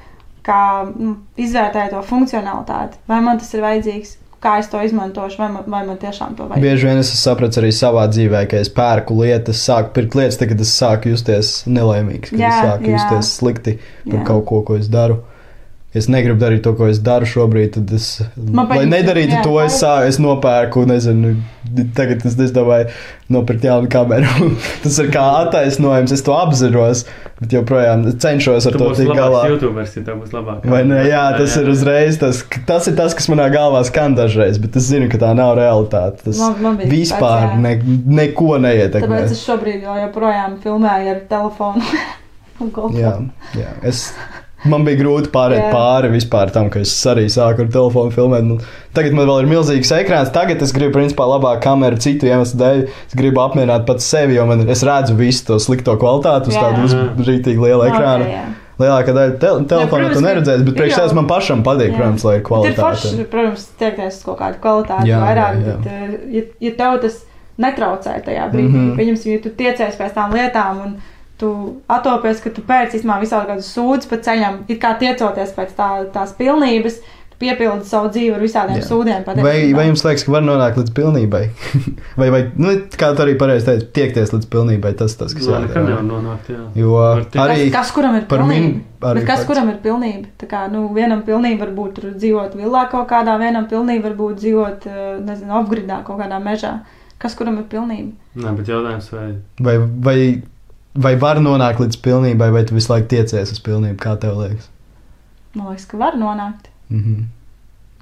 kā nu, izvērtēju to funkcionalitāti. Vai man tas ir vajadzīgs, kā es to izmantošu, vai man, vai man tiešām to vajag. Bieži vien es sapratu arī savā dzīvē, ka es pērku lietas, sāku pirkt lietas, tad, kad es sāku justies nelaimīgs, kad Jā, es sāku jā. justies slikti par Jā. kaut ko, ko es daru. Es negribu darīt to, ko es daru šobrīd. Tad es, Man lai patīk, nedarītu jā, to, es, patīk. sā, es nopērku, nezinu, tagad es, es domāju, nopirkt jaunu kameru. Tas ir kā attaisnojums, es to apzinos, bet joprojām cenšos ar Tu to tikt galā. YouTubers, ja būs labāk. Vai ne? Jā, tas ir uzreiz tas, tas, ir tas kas manā galvā skan dažreiz, bet es zinu, ka tā nav realitāte. Tas Man- man vispār jā. ne, neko neietekmē. Tāpēc es šobrīd joprojām filmēju ar telefonu. Jā, jā. Es, man bija grūti pārēt Jā. pāri vispār tam, ka es arī sāku ar telefonu filmēt. Nu, tagad man vēl ir milzīgs ekrāns. Tagad es gribu, principā, labāku kameru citu iemeslu dēļ. Es gribu apmierināt pats sevi, jo man, es redzu visu to slikto kvalitāti uz Jā. tādu uzbrīdīgi lielu ekrānu. Ok, jā. Lielākā daļa te telefona protams, tu neredzēsi, bet priekš tevis man pašam patīk, protams, lai ir Bet Ir kvalitāte. forši, protams, tiekties kaut kādu kvalitāti Jā, vairāk, jā, jā. bet, eh, ja, ja tev tas netraucē tajā brīdī, mm -hmm. pieņemsim, ja tu tiecies pēc tām lietām un tu atopies, ka tu pēc īstenībā visādi kādus sūdus pa ceļam, it kā tiecoties pēc tā, tās pilnības, tu piepildi savu dzīvi ar visādiem Jā. sūdiem. Vai, patiesībā. vai jums liekas, ka var nonākt līdz pilnībai? vai, vai nu, kā tu arī pareizi teici, tiekties līdz pilnībai, tas tas, kas Jā, nekad jādara. nevar nonākt. Jā. Jo arī Kas, kas kuram ir par pilnība? min- kas pats. kuram ir pilnība? Tā kā, nu, vienam pilnība var būt tur dzīvot villā kaut kādā, vienam pilnība var būt dzīvot, eh, nezinu, apgridā kaut kādā mežā. Kas kuram ir pilnība? Nē, bet jautājums, vai vai, vai, vai var nonākt līdz pilnībai, vai tu visu laiku tiecies uz pilnību, kā tev liekas? Man liekas, ka var nonākt. Mhm.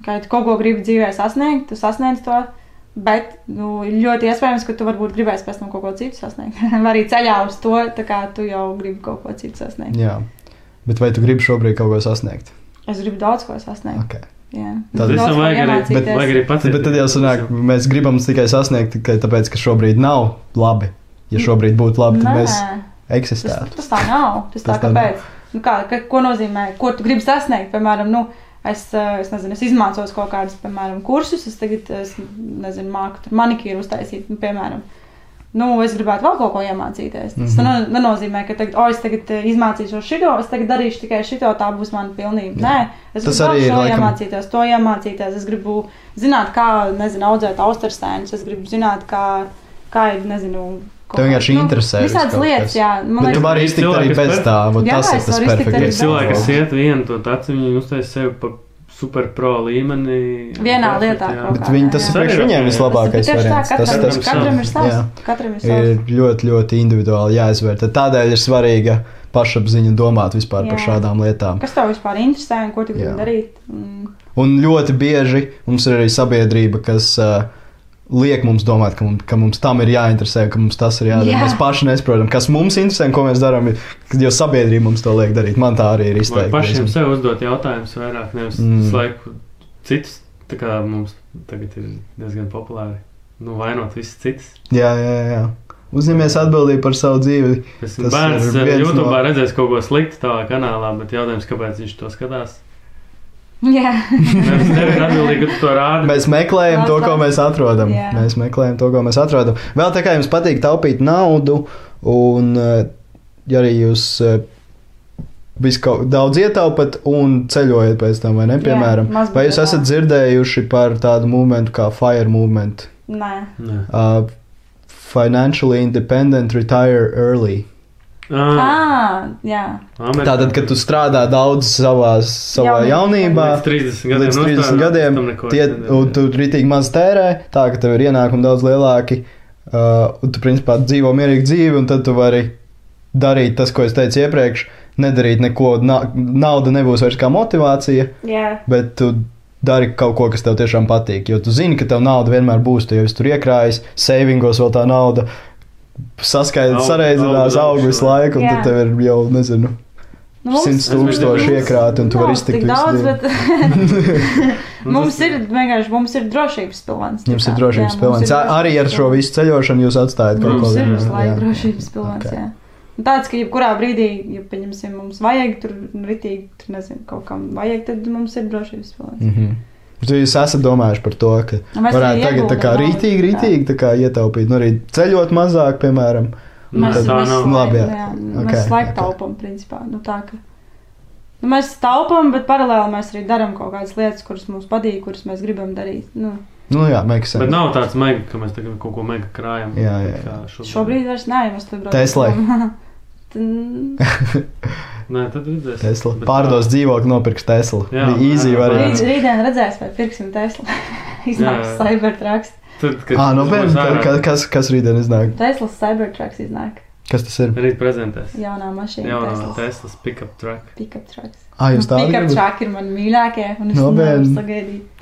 Kā ja tu kaut ko gribi dzīvē sasniegt, tu sasniedz to. Bet nu, ir ļoti iespējams, ka tu varbūt gribēsi pēc tam kaut ko citu sasniegt. Vai arī ceļā uz to, tā kā tu jau gribi kaut ko citu sasniegt. Jā, bet vai tu gribi šobrīd kaut ko sasniegt? Es gribu daudz ko sasniegt. Okay. Vajag arī, iemācīties. bet. Bet tad jau sanāk, mēs gribam tikai sasniegt tikai tāpēc, ka šobrīd nav labi. Ja šobrīd būtu labi, tad Nē, mēs tas, eksistētu. tas tā nav. Tas tā Tas tā kāpēc? Nu, kā, ka, ko nozīmē, ko tu gribi sasniegt? Piemēram, nu, es, eh, es, nezinu, es izmācos kaut kādus, piemēram, kursus. Es tagad, es nezinu, māku manikīru uztaisīt, nu, piemēram. nu, es gribētu vēl kaut ko iemācīties. Tas mm -hmm. nenozīmē, ka tagad, oh, es tagad eh, izmācīšos šito, es tagad darīšu tikai šito, tā būs mana pilnība. Nē, es Tas gribu šo laikam- iemācīties, to iemācīties. Es gribu zināt, kā, nezinu, audzēt austerstēnus, es gribu zināt, kā, kā ir, nezinu, Tev vienkārši kā- interesē vis Visādas lietas, jā. Man Bet tu liekas, vari iztikt Cilvēki, arī bez tā, vot Jā, tas ir tas bez Cilvēki, kas iet vienu to tacu, viņi uztais sevi par superpro līmenī. Vienā lietā Jā. Bet viņi, tas jā. ir priekš viņiem vislabākais Tas ir tā, variants. Tas, katram, tas, tas- katram ir savs. jā. Katram ir ir savs. ļoti, ļoti individuāli jāizvērtē. Tādēļ ir svarīga pašapziņa domāt vispār par Jā. šādām lietām. Kas tev vispār interesē un ko tu gribi darīt? Mm. Un ļoti bieži mums ir arī sabiedrība, kas uh, liek mums domāt, ka mums, ka mums tam ir jāinteresē, ka mums tas ir jādara. Jā. Mēs paši nesaprotam, kas mums interesē un ko mēs darām, jo sabiedrība mums to liek darīt. Man tā arī ir Vai izteikti. pašiem sev uzdot jautājumus vairāk, nevis Mm. laiku citus. Tā kā mums tagad ir diezgan populāri. Nu, vainot visus citus. Jā, jā, jā. Uzņemies atbildību par savu dzīvi. Es Tas bērns ir eh, viens YouTube no- redzēs kaut ko sliktu tavā kanālā, bet jautājums, kāpēc viņš to skatās? Jā, tev ir atbildīgi, to rādi. Mēs meklējam to, ko mēs atrodam. Jā. Mēs meklējam to, ko mēs atrodam. Vēl tā kā jums patīk taupīt naudu, un eh, ja arī jūs eh, visu kaut daudz ietaupat un ceļojat pēc tam, vai ne? Jā, Piemēram, maz vai jūs esat dzirdējuši par tādu momentu kā FIRE movement? nē. Nē. Uh, financially independent, retire early. Ah, Ah, jā. Tātad, kad tu strādā daudz savā, savā Jaunībā. līdz 30 gadiem, līdz 30 nostrādā, gadiem, tie, un tu ritīgi maz tērē, tā ka tev ir ienākumi daudz lielāki, uh, un tu principā dzīvo mierīgu dzīvi, un tad tu vari darīt tas, ko es teicu iepriekš, nedarīt neko, na nauda nebūs vairs kā motivācija, jā. bet tu dari kaut ko, kas tev tiešām patīk, jo tu zini, ka tev nauda vienmēr būs, tu jau esi tur iekrājis, savingos vēl tā nauda. Saskaidrot, Aug- sarežģījās, aug aug augšu, visu laiku, un Jā. tad tev ir jau, nezinu, Nu, mums- simts tūkstoši iekrāti, un tu vari iztikt tik daudz, bet mums ir vienkārši mums ir drošības pilvens. tā Jums ir drošības Jā, ir Arī ar šo visu ceļošanu jūs atstājat kaut ko Mums ir visu laiku jā. drošības. Ok. Okay. Un Tāds, ka jebkurā brīdī, ja pieņemsim, mums vajag tur ritīgi, tur nezinu, kaut kam vajag, tad mums ir drošības pilvens. Mhm. Bet Jūs esat domājuši par to, ka Un mēs varētu tagad tā kā rītīgi, rītīgi tā kā ietaupīt, nu arī ceļot mazāk, piemēram. Nē, Mēs, tā mēs, nav. Nu, labi, jā. jā, Ok, mēs laiku ok. taupām, principā. Nu, tā, ka, nu, mēs taupām, bet paralēli mēs arī darām kaut kādas lietas, kuras mums patīk, kuras mēs gribam darīt. Nu, Nu jā, makes sense. Bet nav tāds mega, ka mēs tagad kaut ko mega krājam. Jā, jā, jā. Kā šobrīd. šobrīd vairs nē, mēs tur braucam. Teslai. Nē, tad redzēsim. Tesla. Bet Pārdos tā- dzīvokli, nopirks Tesla. Jā, Bija jā, variants. Rīt, rītdien redzēs, vai pirksim Tesla. Iznāks Jā, jā. Cybertrucks. Tad, kad tas būs nopietni, ārā, kas, kas, kas rītdien iznāk? Teslas Cybertrucks iznāk. Kas tas ir? Rīt prezentēs. Jaunā mašīna. Jaunā Teslas. Teslas pickup truck. Pickup trucks. Ā, jūs tādu Pickup gribat? truck ir man mīļākie, un es Nopietni. nevaru sagaidīt.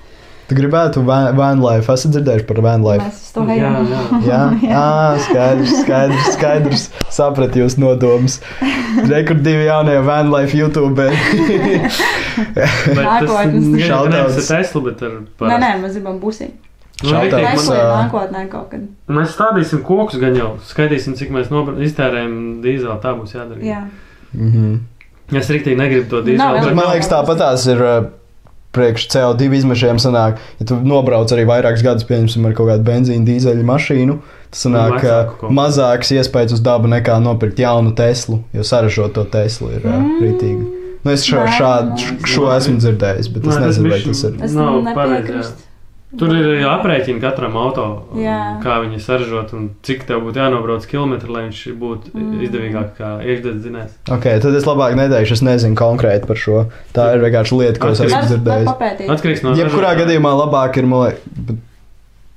Tu gribētu van, van life, esat dzirdējuši par van life? Mēs to Jā, ejam. jā. Jā, ah, skaidrs, skaidrs, skaidrs. Sapratu jūs nodomus. Rekur divi jaunie van life YouTube. Bet tas Nākotnes. ir Shoutouts. nevis ar Teslu, bet ar Nē, nē, mēs gribam būsim. Nu, Tesla ir ā, nākotnē kaut kad. Mēs stādīsim kokus gan jau. Skaitīsim, cik mēs iztērējam dīzeli. Tā būs jādara. Jā. Mhm. Es rīktīgi negribu to bet- Man liekas, tāpat tās ir uh, priekš CO2 izmešiem. Sanāk, ja tu nobrauc arī vairākus gadus, pieņemsim, ar kaut kādu benzīnu, dīzeļu mašīnu, tas sanāk ko. mazāks iespējas uz dabu nekā nopirkt jaunu Teslu, jo saražot to Teslu ir Mm. rītīgi. Nu, es šo, šādu, šo esmu dzirdējis, bet es nezinu, vai tas ir. Es Nav pareizi, nepiekrītu. Tur ir aprēķini katram auto, Jā. kā viņi saražot un cik tev būtu jānobrauc kilometri, lai viņš būtu Mm. izdevīgāk kā iekšdedzinājums. Ok, tad es labāk neteikšu, es nezinu konkrēti par šo. Tā ir vienkārši lieta, ko es Atkarīgs. esmu Var, var dzirdējis. Atkarīgs no Jebkurā ražotāja. gadījumā labāk ir, man liekas, bet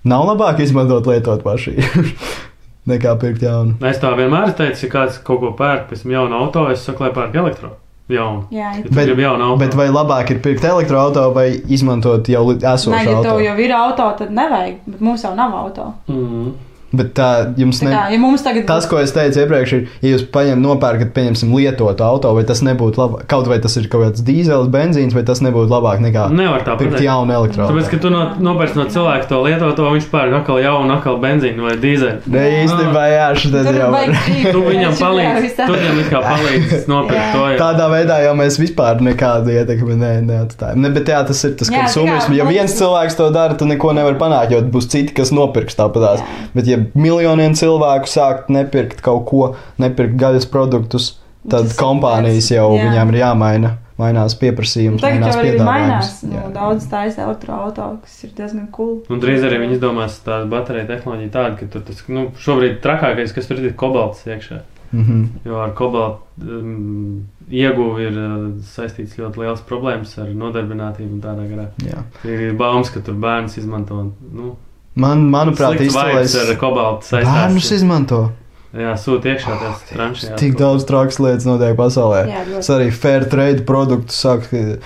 nav labāk izmantot lietot mašīnu nekā pirkt jaunu. Es tā vienmēr teicu, ja kāds kaut ko pērk tam jaunu auto, es saku, lai pērk elektro. Jaunu. Jā, Ja Bet- jaunu. Bet vai labāk ir pirkt elektroautorātu vai izmantot jau li- Nē, esošu ja tev jau ir auto, tad nevajag, bet mums jau nav auto. Mm. Bet tā jums Tā ne. kā, ja mums tagad Tas, ko es teicu iepriekš, ir, ja jūs paņemat, nopērkat, pieņemsim, lietotu auto, vai tas nebūtu labāk, kaut vai tas ir kaut kāds dīzelis, benzīns, vai tas nebūtu labāk nekā Nevar tā pirkt jaunu elektroautorātu. Tāpēc, ka tu no, nopērci no cilvēka to lietoto, viņš pērk atkal jaunu, atkal benzīnu vai dīzeļu. Ne īstenībā, jā, šis jau dzīvi, Tu viņam ir palīdzi, tu viņam kā palīdzi nopirkt to. jā. Tādā veidā jau mēs vispār nekādu ietekmi ne, neatstājam. Ne, bet jā, tas ir tas tā kā Ja viens cilvēks to dara, tu neko nevari panākt, jo būs citi, kas nopirks tāpatās. Bet ja kad miljoniem cilvēku sāk nepirkt kaut ko, nepirkt gaļas produktus, tad Tas kompānijas jau jā. viņām ir jāmaina. Mainās pieprasījums, Tagad mainās arī mainās. piedāvājums. Nu, daudz taisa elektroautorāta, kas ir diezgan cool. Un drīz arī viņi izdomās tādu bateriju tehnoloģiju tādu, ka tur tas, nu, šobrīd trakākais, kas tur ir, ir kobalts iekšā. Mhm. Jo ar kobaltu um, ieguvi ir uh, saistīts ļoti liels problēmas ar nodarbinātību un tādā garā. Jā. Ir baumas, ka tur bērns izmanto. Nu, Man, manuprāt, izcēlēs. ar kobaltu Bērnus saistās. izmanto. Jā, sūta iekšā tās tranšajās. Tik daudz trakas lietas notiek pasaulē. Jā. Es arī fair trade produktu sāku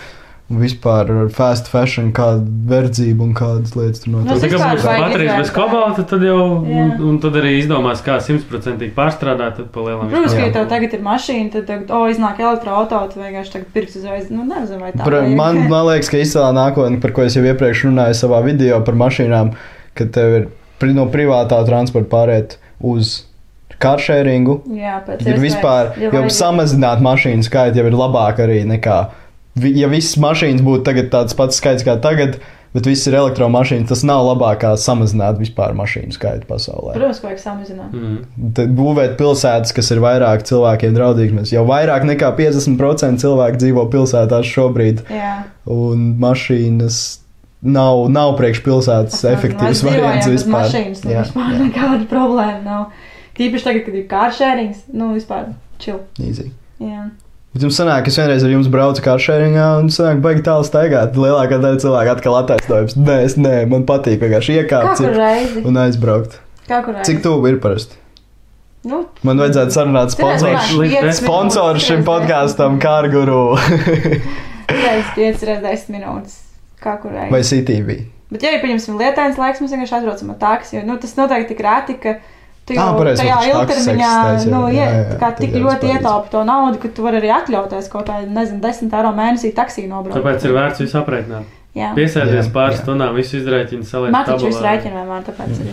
vispār ar fast fashion, kāda verdzība un kādas lietas tur Nu, Tā notiek. kā vispār būs vajag baterijas bez kobalta, tad jau, Jā. un, un tad arī izdomās, kā simtprocentīgi pārstrādāt, tad pa lielam. Protams, ka, ja tev tagad ir mašīna, tad, tagad, o, iznāk elektroautorāta, tu vienkārši tagad pirks uzreiz. Nu, nezinu, vai tā Pra, man, man liekas, ka izcēlā nākotne, par ko es jau iepriekš runāju savā video par mašīnām, kad tev ir no privātā transporta pāriet uz carsharingu. Jā, pēc Ir vispār, ja jau samazināt mašīnu skaitu, jau ir labāk arī nekā. Ja visas mašīnas būtu tagad tāds pats skaits kā tagad, bet viss ir elektromašīnas, tas nav labāk kā samazināt vispār mašīnu skaitu pasaulē. Protams, vajag samazināt. Mm. Tad būvēt pilsētas, kas ir vairāk cilvēkiem draudīgas. Mēs jau vairāk nekā 50% cilvēku dzīvo pilsētās šobrīd, Jā, un mašīnas nav, nav priekš pilsētas efektīvs variants vispār. Mašīnas, nu, Jā, vispār jā. nekāda problēma nav. Tīpaši tagad, kad ir kāršērings, nu, vispār čil. Easy. Jā. Bet jums sanāk, es vienreiz ar jums braucu karšēringā un sanāk, baigi tālu staigāt. Lielākā daļa cilvēku atkal attaisnojums. Nē, es nē, man patīk vienkārši iekāpt cik, un aizbraukt. Kā kur reizi? Cik tuvu ir parasti? Nu, Man vajadzētu sarunāt. Līdz Sponsors šim podkāstam Kārguru Reiz 5, reiz 10 minūtes. Kā kur reizi? vai CTV. Bet, ja ir pieņemsim lietains laiks, mēs vienkārši ar taksi, jo nu, tas noteikti tik rēti, ka tu jau pareizi, tajā taksi ilgtermiņā, nu, jā, jā, jā, tik ļoti ietaupi to naudu, ka tu vari arī atļauties kaut kādu, nezinu, 10 eiro mēnesī taksiju nobraukt. Tāpēc ir vērts visu aprēķināt. Piesēties pāris jā. stundām, visu izdarīt, salikt Man taču viss rēķina vienmēr, tāpēc arī.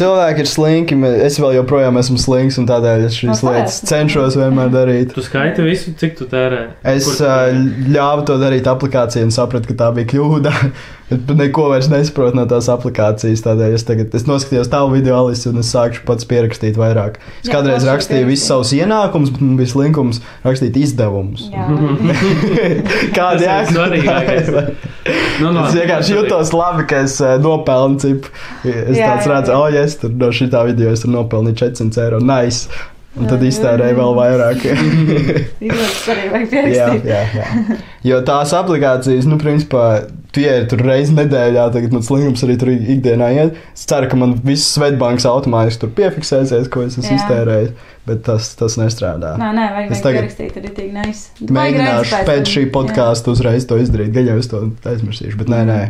Cilvēki ir slinki, es vēl joprojām esmu slinks, un tādēļ es šīs No, lietas cenšos vienmēr darīt. Tu skaiti visu, cik tu tērē. Es tu tērē? ļāvu to darīt aplikācijā un sapratu, ka tā bija kļūda. Bet neko vairs nesaprotu no tās aplikācijas. Tādēļ es tagad es noskatījos tavu video, Alice, un es sākšu pats pierakstīt vairāk. Es Jā, kādreiz rakstīju visus savus ienākumus, bet man bija slinkums rakstīt izdevumus. Jā, Kāda Tas ir jēga? svarīgākais. Nu, no, Es vienkārši jutos labi, ka es uh, nopelnu cipu. Es Jā, tāds jā, redzu, jā. oh, yes, tur no šī video es tur nopelnīju 400 eiro. Nice! Un tad Jā, iztērēju jā, vēl jā. vairāk. Izlaiks arī vajag jā, pierakstīt. jā, jā. Jo tās aplikācijas, nu, principā, ir tur reizes nedēļā, tagad man slinkums arī tur ikdienā iet. Es ceru, ka man viss Svetbanks automātiski tur piefiksēsies, ko es esmu iztērējis, bet tas, tas nestrādā. Nē, nē, vajag, Es tagad pierakstīt arī tik neis. Mēģināšu pēc šī podkāsta uzreiz to izdarīt, gan jau es to aizmirsīšu, bet nē, nē.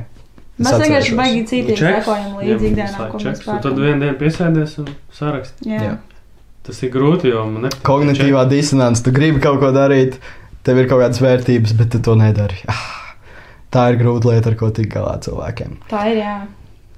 Mēs vienkārši baigi cītīgi Čeks. sekojam līdzi ikdienā, Tad vienā dienā piesēdies un sarakst. Jā. Jā. Tas ir grūti, jo man nepatīk. Kognitīvā disonance, tu gribi kaut ko darīt, tev ir kaut kādas vērtības, bet tu to nedari. Ah, tā ir grūta lieta, ar ko tikt galā cilvēkiem. Tā ir, jā.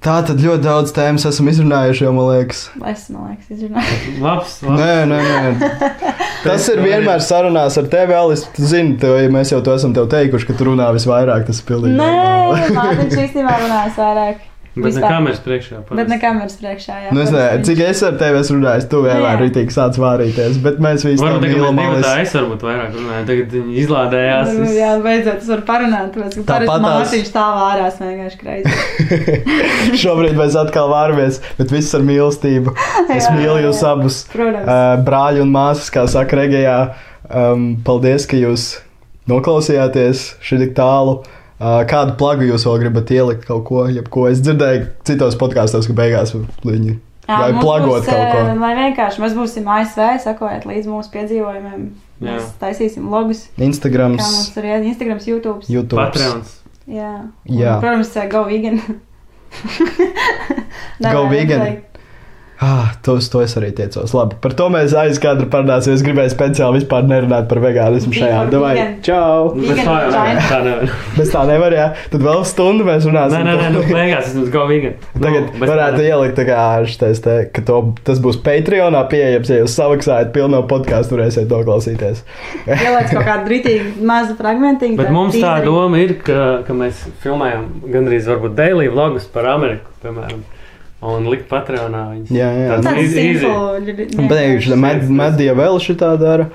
Tā tad ļoti daudz tēmas esam izrunājuši, jau man liekas. Es, man liekas, izrunāju. Labs, labs. Nē, nē, nē. Tas ir vienmēr sarunās ar tevi, Alis. Tu zini, tev, ja mēs jau to esam tev teikuši, ka tu runā visvairāk. Tas ir pilnīgi. Nē, normāli. Mārtiņš īstenībā runājas vairāk. Bet Vispār. ne kameras priekšā. Bet parasti. ne kameras priekšā, jā. Nu, es nezinu, parasti cik es ar tevi esmu runājis, tu vienmēr Jā. rītīgi sāc vārīties, bet mēs visi Varbūt tam tagad mēs tā es varbūt vairāk runāju. Tagad viņi izlādējās. Nu, viss. Jā, beidzot, es varu parunāt, tāpēc, ka Tāpat parasti tās- Mārtiņš tā vārās vienkārši kreizi. Šobrīd mēs atkal vāramies, bet viss ar mīlestību. Es Jā, mīlu jūs jā. abus. Protams. Uh, brāļi un māsas, kā saka Regijā, um, paldies, ka jūs noklausījāties šī tik tālu. Uh, kādu plagu jūs vēl gribat ielikt kaut ko, jebko? Es dzirdēju citos podkāstos, ka beigās viņi mums plagot būs, kaut ko. Lai vienkārši mēs būsim ASV, sakojiet līdz mūsu piedzīvojumiem. Jā. Mēs taisīsim logus, kā Instagrams, mums tur ir Instagram, YouTube. YouTube. Patreons. Jā. Jā. Un, protams, Go Vegan. Go vegan. Ah, to, uz to es arī tiecos. Labi, par to mēs aizkadru parunāsim. Es gribēju speciāli vispār nerunāt par vegānismu šajā. Vegan. čau! Vegan tā nevar. Tā nevar. Mēs tā nevaram, jā. Tad vēl stundu mēs runāsim. Nē, nē, nē, nu beigās es go vegan. Tagad Nu, varētu tā. ielikt, tā kā, šitais te, ka to, tas būs Patreonā pieejams. Ja jūs samaksājat pilno podkāstu, varēsiet noklausīties. Ieliec kaut kādu rītīgu mazu fragmentiņu. Bet mums tā doma ir, ka, ka mēs filmējam gandrīz varbūt daily vlogus par Ameriku, piemēram. Un likt Patreonā viņus. Jā, jā. Tāds Tāds easy, easy. simple. Beigšu, Medija vēl šitā dara.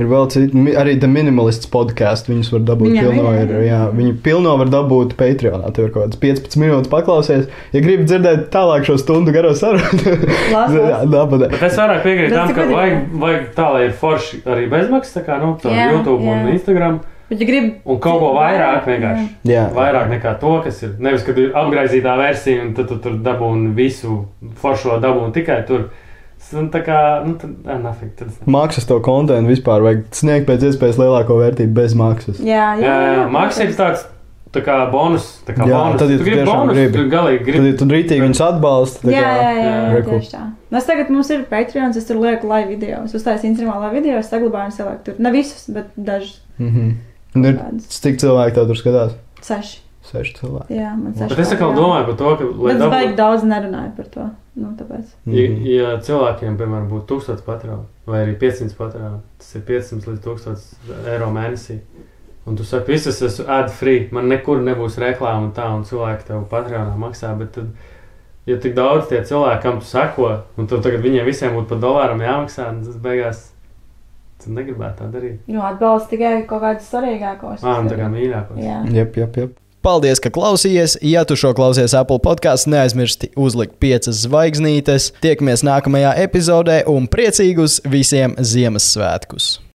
Ir vēl citi, arī The Minimalists podkāsts. Viņus var dabūt Viņam pilno. ir, Ir, jā. jā, viņi pilno var dabūt Patreonā. Tur ir kaut kāds 15 minūtes paklausies. Ja gribi dzirdēt tālāk šo stundu garo sarunu. Bet es vairāk piekrītu tam, ka vajag, vajag tā, lai ir forši arī bezmaksas, tā kā nu, Jā, YouTube un jā. Instagram. Bet, ja gribi Un kaut ko vairāk vienkārši. Jā. Vairāk nekā to, kas ir. Nevis, kad ir apgaizītā versija, un tad tu tur dabūni visu foršo dabūni tikai tur. Un tā kā, nu, tad, ah, nafik, tad Maksas to kontekstu vispār vajag sniegt pēc iespējas lielāko vērtību bez maksas. Jā, jā, Jā, jā, Maks ir tāds, tā kā bonus. Tā kā Jā, bonus. tad, ja tu tu gribi tiešām bonus, gribi. tu galīgi Tad, gribi. ja tu rītīgi viņus atbalsti, tad Jā, jā, jā, jā, reku. tieši tā. Nu, Es tagad mums ir Patreon, es tur lieku live video. Es uztaisīju Instagramā live video, es saglabāju un salieku tur. Ne visus, bet dažus. Mhm. Un ir cik cilvēki tev tur skatās? Seši. Seši cilvēki. Jā, man seši. Bet es atkal domāju par to, ka, lai Bet es baigi dabūtu, daudz nerunāju par to. Nu, tāpēc. ja, Mhm. ja cilvēkiem, piemēram, būtu 1000 patronu vai arī 500 patronu, tas ir 500 līdz 1000 eiro mēnesī. Un tu saki, visas esmu ad free, man nekur nebūs reklāma un tā, un cilvēki tev patronā maksā. Bet tad, ja tik daudz tie cilvēki, kam tu seko, un tev tagad viņiem visiem būtu pa dolāram jāmaksā, tas beigās. Tad negribētu tā darīt. Jo atbalsta tikai kaut kādus svarīgākos. Ah, tā kā mīļākos. Jā. Jep, jep, jep. Paldies, ka klausījies. Ja tu šo klausies Apple podkāstā, neaizmirsti uzlikt piecas zvaigznītes. Tiekamies nākamajā epizodē un priecīgus visiem Ziemassvētkus!